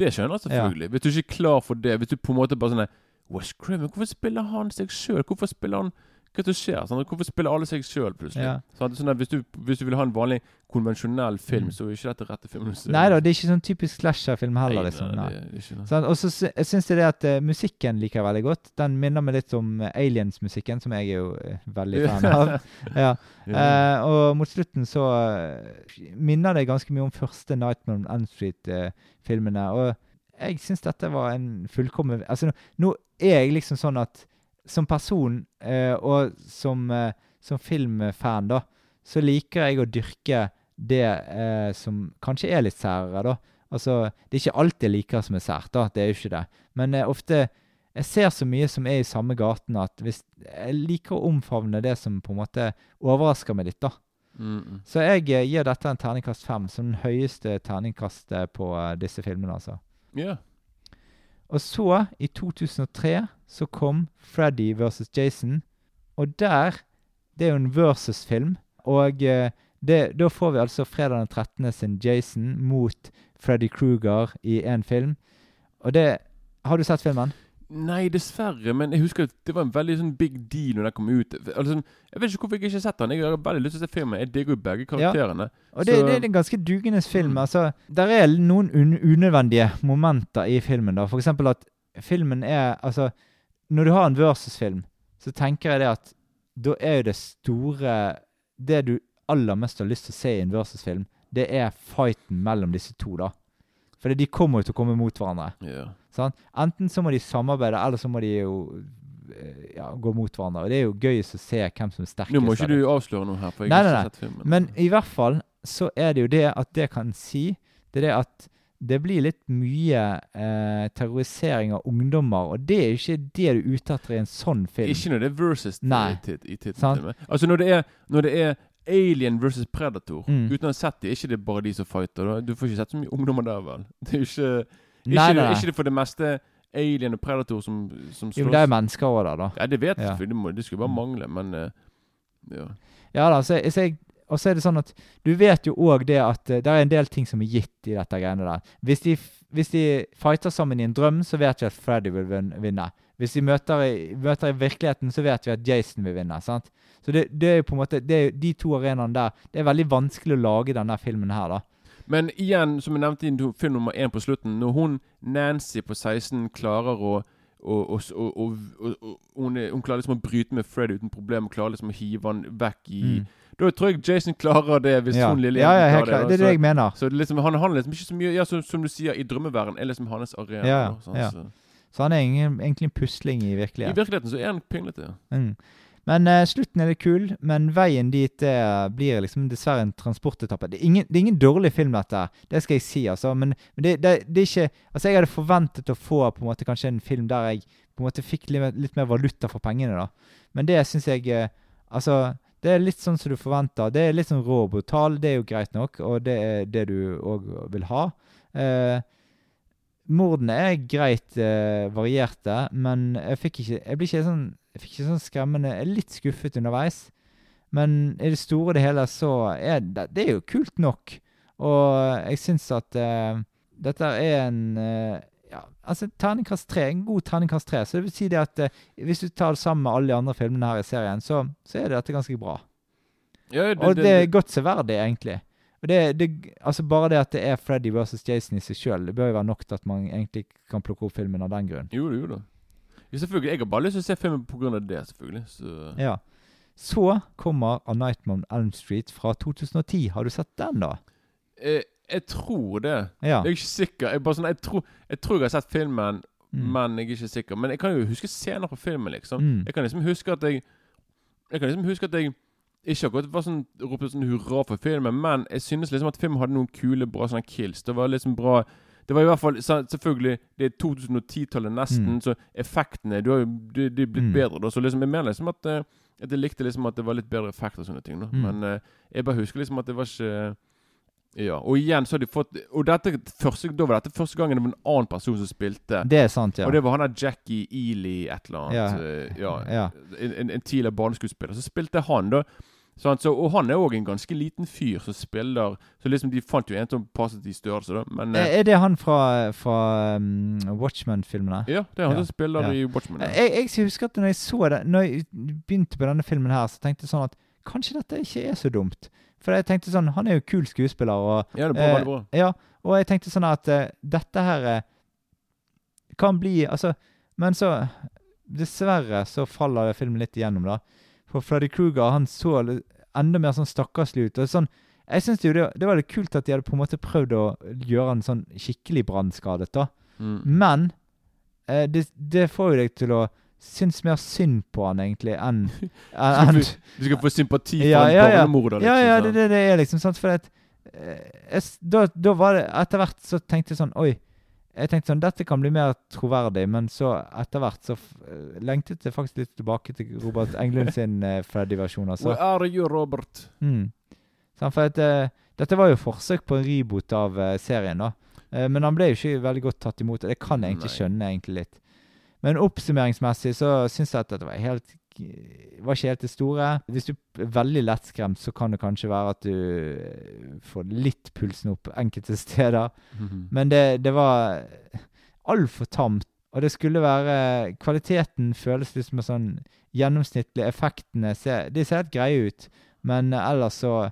A: Det skjønner jeg selvfølgelig. Hvis du ikke er klar for det, hvis du på en måte bare sånn Wes Craven, hvorfor spiller han seg sjøl? Hvorfor spiller han Hva er det som skjer? Sånn? Hvorfor spiller alle seg sjøl, plutselig?
B: Ja.
A: Sånn, sånn hvis, du, hvis du vil ha en vanlig, konvensjonell film,
B: Mm.
A: så er ikke dette rette filmen.
B: Nei da, det er ikke sånn typisk slasherfilm heller, liksom. Sånn, og så syns jeg det at uh, musikken liker jeg veldig godt. Den minner meg litt om eh, Aliens-musikken, som jeg er jo uh, veldig fan av. Ja. Eh, og mot slutten så minner det ganske mye om første Nightmare on End Street-filmene. og jeg syns dette var en fullkommen Altså, nå, nå er jeg liksom sånn at som person eh, og som, eh, som filmfan, da, så liker jeg å dyrke det eh, som kanskje er litt særere, da. Altså, det er ikke alt jeg liker som er sært, da. Det er jo ikke det. Men eh, ofte Jeg ser så mye som er i samme gaten, at hvis jeg liker å omfavne det som på en måte overrasker meg litt, da.
A: Mm, mm.
B: Så jeg eh, gir dette en terningkast fem, som den høyeste terningkastet på eh, disse filmene, altså.
A: Ja.
B: Og så, i 2003, så kom Freddy versus Jason. Og der Det er jo en versus-film. Og eh, det, da får vi altså fredag den 13. sin Jason mot Freddy Kruger i én film. Og det Har du sett filmen?
A: Nei, dessverre, men jeg husker at det var en veldig sånn big deal når den kom ut. Altså, jeg vet ikke hvorfor jeg ikke har sett den. Jeg har veldig lyst til å se filmen. Jeg digger jo begge karakterene. Ja.
B: Og det, det er en ganske dugende film.
A: Mm.
B: Altså, der er noen un unødvendige momenter i filmen. da. For eksempel at filmen er Altså, når du har en versus-film, så tenker jeg det at da er jo det store Det du aller mest har lyst til å se i en versus-film, det er fighten mellom disse to, da. For de kommer jo til å komme mot hverandre.
A: Yeah.
B: Sånn? Enten så må de samarbeide, eller så må de jo eh, ja, gå mot hverandre. Og det er jo gøyest å se hvem som er sterkest.
A: Nå må ikke du avsløre noe her, for jeg
B: Nei,
A: har ikke sett filmen.
B: Men i hvert fall så er det jo det at det kan si, det er det at det blir litt mye eh, terrorisering av ungdommer, og det er jo ikke det du er ute etter i en sånn film.
A: Ikke når det er versus i tit- i tittelen. Altså når det er, når det er Alien versus Predator,
B: Mm.
A: uten å ha sett dem, ikke det bare de som fighter? Da? Du får ikke sett så mye ungdommer der, vel? Det er jo ikke ikke,
B: nei, nei.
A: ikke det for det meste Alien og Predator som, som slåss?
B: Jo, det er mennesker òg der, da.
A: Ja, det vet jeg
B: Ja.
A: Det, må- det skulle bare
B: Mm.
A: mangle, men uh, ja.
B: Ja da, så, så jeg, og så er det sånn at du vet jo òg det at uh, det er en del ting som er gitt i dette greiene der. Hvis de, hvis de fighter sammen i en drøm, så vet vi at Freddy vil vinne. Hvis de møter møter i virkeligheten, så vet vi at Jason vil vinne. sant? Så det, det er jo på en måte, det er, de to arenaene der Det er veldig vanskelig å lage denne filmen her, da.
A: Men igjen, som jeg nevnte i film nummer én på slutten, når hun Nancy på 16 klarer å og, og, og, og, hun, hun klarer liksom å bryte med Fred uten problem. Og klarer liksom å hive han vekk i
B: Mm.
A: Da tror jeg Jason klarer det, hvis
B: ja.
A: hun lille
B: ja, ja,
A: klarer
B: klar.
A: det.
B: Det er det jeg mener.
A: Så, så det liksom, han, han er liksom ikke så mye Ja, som, som du sier, i drømmeverden er liksom hans arena.
B: Ja, ja.
A: Så,
B: Så han er ingen, egentlig en pusling i virkeligheten.
A: I
B: virkeligheten.
A: så er han pinglete.
B: Mm. Men uh, slutten er litt kul, men veien dit det blir liksom dessverre en transportetappe. Det er ingen, det er ingen dårlig film, dette. Det skal jeg si, altså. Men, men det, det, det er ikke Altså, jeg hadde forventet å få på en måte kanskje en film der jeg på en måte fikk litt, litt mer valuta for pengene, da. Men det syns jeg eh, Altså, det er litt sånn som du forventer. Det er litt sånn rå og brutal. Det er jo greit nok, og det er det du òg vil ha. Eh, Mordene er greit eh, varierte, men jeg fikk ikke Jeg blir ikke sånn Jeg fikk ikke sånn skremmende Jeg er litt skuffet underveis. Men i det store og det hele så er det, det er jo kult nok. Og jeg syns at eh, dette er en eh, ja, altså terningkast tre. En god terningkast tre. Så det vil si det at eh, hvis du tar det sammen med alle de andre filmene her i serien, så, så er dette ganske bra.
A: Ja, det,
B: Og det er godt severdig, egentlig. Og det, det, altså Bare det at det er Freddy versus Jason i seg sjøl, det bør jo være nok til at man egentlig kan plukke opp filmen av den grunn.
A: Jo, jo da. Ja, selvfølgelig. Jeg har bare lyst til å se filmen pga. det, selvfølgelig. Så
B: Ja. Så kommer A Nightmare on Elm Street fra 2010. Har du sett den, da?
A: eh, Jeg tror det.
B: Ja.
A: Jeg er ikke sikker. Jeg, sånn, jeg, tror, jeg tror jeg har sett filmen,
B: Mm.
A: men jeg er ikke sikker. Men jeg kan jo huske scener på filmen, liksom.
B: Mm.
A: Jeg kan liksom huske at jeg Jeg kan liksom huske at jeg ikke akkurat var sånn ropte sånn hurra for filmen, men jeg synes liksom at filmen hadde noen kule, bra sånne kills. Det var liksom bra Det var i hvert fall så- Selvfølgelig, det er 2010-tallet nesten,
B: Mm.
A: så effektene du har jo, blitt
B: Mm.
A: bedre. da Så liksom jeg mener liksom at, eh, at jeg likte liksom at det var litt bedre effekt og sånne ting. da
B: Mm.
A: Men eh, jeg bare husker liksom at det var ikke Ja. Og igjen så har de fått Og dette første, da var dette første gangen det var en annen person som spilte.
B: Det er sant, ja.
A: Og det var han der Jackie Ely et eller annet.
B: Ja.
A: eh, ja. En, en, en tidligere barneskuespiller. Så spilte han, da. Sant? Så, og han er òg en ganske liten fyr som spiller Så liksom de fant jo en som passet i størrelse, da. Men eh,
B: Er er det han fra, fra um, Watchmen-filmene?
A: ja, det er han
B: Ja.
A: som spiller
B: Ja.
A: i Watchmen. Ja.
B: Jeg, jeg husker at når jeg så det Når jeg begynte på denne filmen her, så tenkte jeg sånn at kanskje dette ikke er så dumt. For jeg tenkte sånn Han er jo kul skuespiller, og
A: Ja, det er bra,
B: Eh,
A: veldig bra.
B: Ja, og jeg tenkte sånn at eh, dette her eh, kan bli Altså, men så Dessverre så faller filmen litt igjennom, da. For Freddy Kruger han så enda mer sånn stakkarslig ut. og sånn jeg synes jo det, det var litt kult at de hadde på en måte prøvd å gjøre han sånn skikkelig brannskadet, da.
A: Mm.
B: Men eh, det, det får jo deg til å synes mer synd på han, egentlig, enn
A: en,
B: enn-
A: Du skal få sympati for
B: Ja,
A: en
B: ja, ja.
A: barnemorder, liksom.
B: ja, ja, det, det, det er liksom sant, for at eh, jeg da, da var det Etter hvert så tenkte jeg sånn Oi. Jeg tenkte sånn Dette kan bli mer troverdig, men så etter hvert så eh, lengtet jeg faktisk litt tilbake til Robert Englund sin uh, Freddy-versjon. Altså.
A: Where are you, Robert?
B: Mm. Sånn, for at, uh, dette var jo forsøk på en reboot av uh, serien, da. Men han ble jo ikke veldig godt tatt imot. og Det kan jeg egentlig
A: Nei.
B: skjønne egentlig litt. Men oppsummeringsmessig så syns jeg at dette var helt var ikke helt det store. Hvis du er veldig lettskremt, så kan det kanskje være at du eh, får litt pulsen opp enkelte steder.
A: Mhm.
B: Men det, det var altfor tamt. Og det skulle være Kvaliteten føles litt som en sånn gjennomsnittlig. Effektene ser, de ser helt greie ut, men ellers så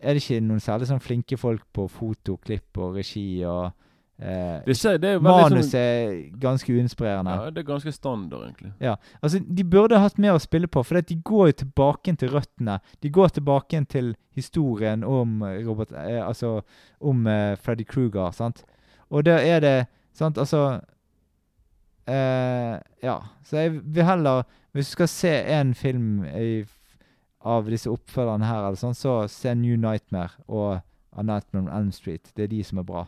B: er det ikke noen særlig sånn flinke folk på fotoklipp og regi. og eh,
A: Det, skjer, det er
B: manuset
A: sånn
B: er ganske uinspirerende.
A: Ja, det er ganske standard, egentlig.
B: Ja, altså De burde hatt mer å spille på, for de går jo tilbake til røttene. De går tilbake til historien om Robert eh, Altså om eh, Freddy Kruger, sant. Og der er det Sant, altså eh, Ja. Så jeg vil heller Hvis du skal se en film i, av disse oppfølgerne her, eller sånn, så se New Nightmare og A Nightmare on Elm Street. Det er de som er bra.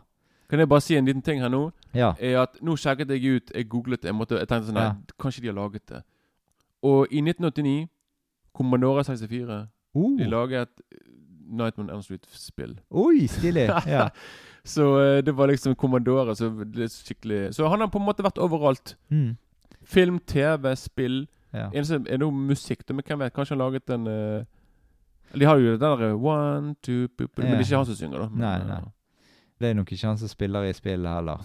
A: Kan jeg bare si en liten ting her nå?
B: Ja.
A: Er at Nå sjekket jeg ut Jeg googlet det. Jeg, måtte, jeg tenkte sånn Nei,
B: Ja.
A: kanskje de har laget det. Og i 1989 Commodore 64
B: Uh,
A: De laget Nightmare on Elm Street-spill.
B: Oi, stilig! Ja.
A: Så eh, det var liksom Commodore så skikkelig Så han har på en måte vært overalt.
B: Mm.
A: Film, TV, spill.
B: ja.
A: Eneste er noe musikk. Men hvem vet? Kanskje han laget en uh, De har jo det der eh, One, two, boop, boop, ja. Men det er ikke han som synger, da.
B: Nei,
A: eh,
B: nei. Det er nok ikke han som spiller i spillet heller.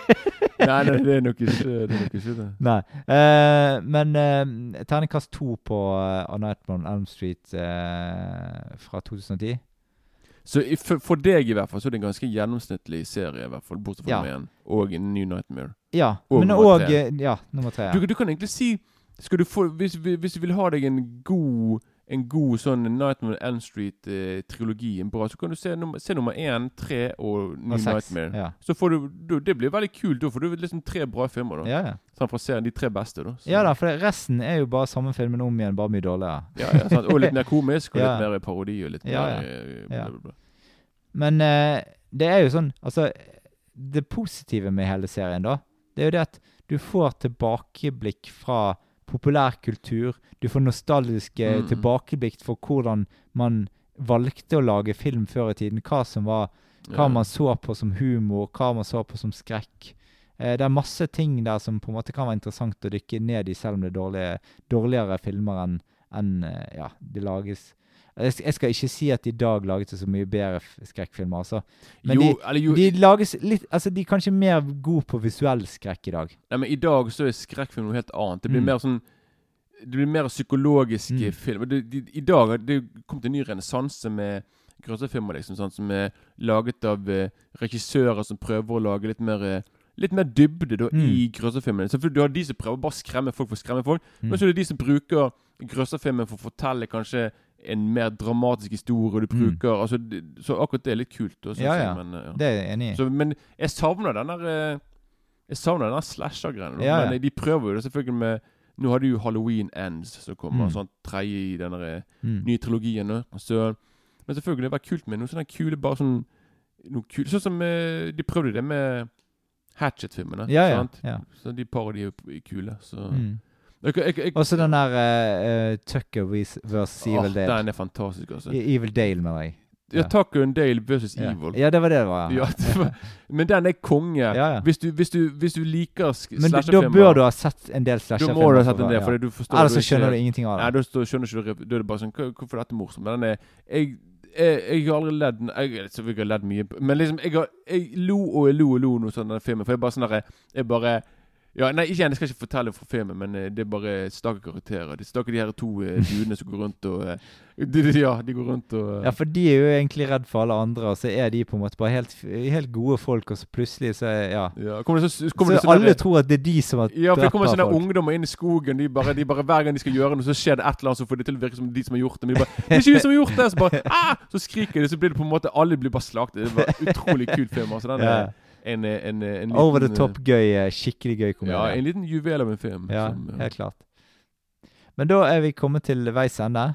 A: nei, nei, det er nok ikke det. Nok ikke det.
B: Nei. Uh, men uh, terningkast to på uh, A Nightmare on Elm Street uh, fra 2010.
A: Så i- for, for deg i hvert fall Så er det en ganske gjennomsnittlig serie, i hvert fall bortsett fra
B: Ja.
A: én. Og New Nightmare.
B: Ja,
A: Og
B: men
A: nummer.
B: Ja, nummer tre.
A: Du, du kan egentlig si skal du få, hvis, hvis du vil ha deg en god En god sånn Nightmare on Elm Street-trilogi, Eh, bra, så kan du se nummer, se nummer én, tre og New
B: Og.
A: Nightmare.
B: Ja.
A: Så får du, du Det blir veldig kult. Da får du liksom tre bra filmer. da
B: Ja, ja.
A: Sånn fra serien, De tre beste, da. Så-
B: ja da, for resten er jo bare samme filmen om igjen, bare mye dårligere.
A: ja, ja, sant? Og litt mer komisk, og litt mer parodi, og litt
B: Ja, ja.
A: mer eh, bla, bla, bla.
B: Men eh, det er jo sånn Altså, det positive med hele serien, da, det er jo det at du får tilbakeblikk fra populærkultur. Du får nostalgiske
A: Mm.
B: tilbakeblikk for hvordan man valgte å lage film før i tiden. Hva som var Hva man så på som humor, hva man så på som skrekk. Eh, det er masse ting der som på en måte kan være interessant å dykke ned i, selv om det er dårlige, dårligere filmer enn enn, eh, ja, de lages jeg, skal ikke si at i dag lages det så mye bedre skrekkfilmer, altså. Men
A: jo, eller jo,
B: De lages litt Altså, de er kanskje mer gode på visuell skrekk i dag.
A: Nei, men I dag så er skrekkfilm noe helt annet. Det blir
B: Mm.
A: mer sånn Det blir mer psykologiske
B: Mm.
A: Det, de, I dag har det kommet en ny renessanse med grøsserfilmer, liksom, sånn, som er laget av uh, regissører som prøver å lage litt mer uh, Litt mer dybde da,
B: Mm.
A: i grøsserfilmene. Du har de som prøver bare å skremme folk for å skremme folk,
B: Mm.
A: men så er det de som bruker grøsserfilmen for å fortelle kanskje en mer dramatisk historie. Du
B: Mm.
A: bruker, altså, Så akkurat det er litt kult. Også,
B: Ja, ja.
A: Men, eh, ja.
B: Det er jeg enig i.
A: Så, men jeg savner den der eh, Jeg savner den slasher-greia.
B: Ja.
A: Men de prøver jo det selvfølgelig med Nå har du jo Halloween Ends som kommer,
B: Mm.
A: sånn tredje i den eh,
B: Mm.
A: nye trilogien. Så, men selvfølgelig det var kult med noe sånne kule bare sånn noe kul, Sånn som eh, de prøvde det med Hatchet-filmene.
B: Ja, ja. ja.
A: Så de par de er kule. Så
B: Mm.
A: Jeg, jeg,
B: den der uh, Tucker versus Evil
A: oh,
B: Dale.
A: Den er fantastisk, altså.
B: Evil Dale, mener jeg.
A: Ja, Tucker and Dale versus
B: Ja.
A: Evil.
B: ja, det var det det var.
A: Ja, det var, men den er konge.
B: Ja, ja.
A: Hvis, du, hvis, du, hvis du liker slasherfilmer
B: Men da bør du ha sett en del
A: Da
B: Du
A: må du ha sett en del,
B: ja.
A: for du forstår
B: Ellers så skjønner du ingenting av
A: Nei,
B: det.
A: da stå- skjønner ikke du Da er det bare sånn Hvorfor Hvorfor er dette morsomt? Men den er Jeg, jeg, jeg har aldri ledd Jeg selvfølgelig har ledd mye, men liksom Jeg, har, jeg lo og jeg lo og lo noe sånn den filmen. For jeg bare sånn derre Jeg bare ja, Nei, ikke, jeg skal ikke fortelle fra filmen, men eh, det er bare stakke karakterer. Det er de her to eh, duene som går rundt og eh, de, Ja, de går rundt og
B: Ja, for de er jo egentlig redd for alle andre, og så er de på en måte bare helt, helt gode folk, og så plutselig så Ja.
A: ja. Så,
B: Så
A: sånn
B: alle tror at det er de som har
A: Ja, for det kommer sånne
B: folk.
A: ungdommer inn i skogen. De bare, de bare, Hver gang de skal gjøre noe, så skjer det et eller annet som får det til å virke som de som har gjort det. Men de bare, det er ikke vi som har gjort det! Så bare, ah! Så skriker de, så blir det på en måte Alle blir bare slaktet. Det var utrolig kul film. Altså, den er
B: Ja.
A: En, en, en, en liten,
B: Over the top gøy, eh, skikkelig gøy
A: Ja, en liten juvel av en film.
B: Ja,
A: som, ja,
B: helt klart. Men da er vi kommet til veis ende.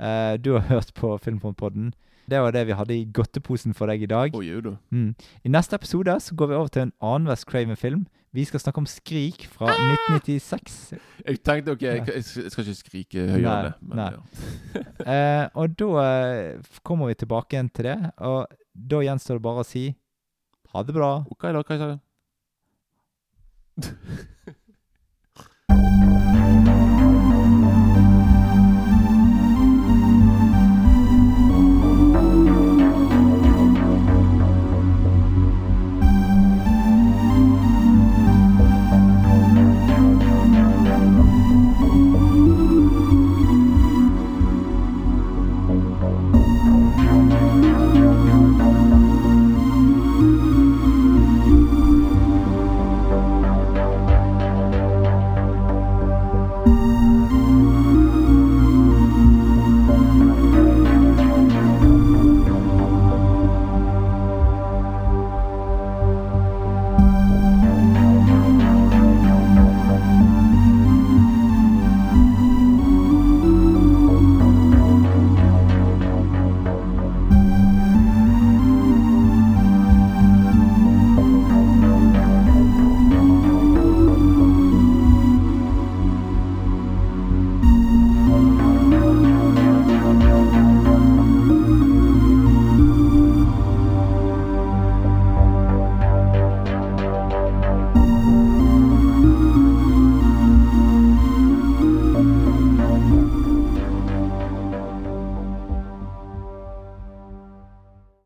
B: Uh, du har hørt på Filmfrontpodden. Det var det vi hadde i godteposen for deg i dag.
A: Oh, jo.
B: Mm. I neste episode så går vi over til en annen West Craven-film. Vi skal snakke om Skrik fra 1996.
A: Jeg tenkte OK, jeg, jeg skal ikke skrike høyere
B: Nei,
A: enn det. Men,
B: nei.
A: ja.
B: uh, og da eh, kommer vi tilbake igjen til det. Og da gjenstår det bare å si ha det bra.
A: Ok, da, hva sa jeg?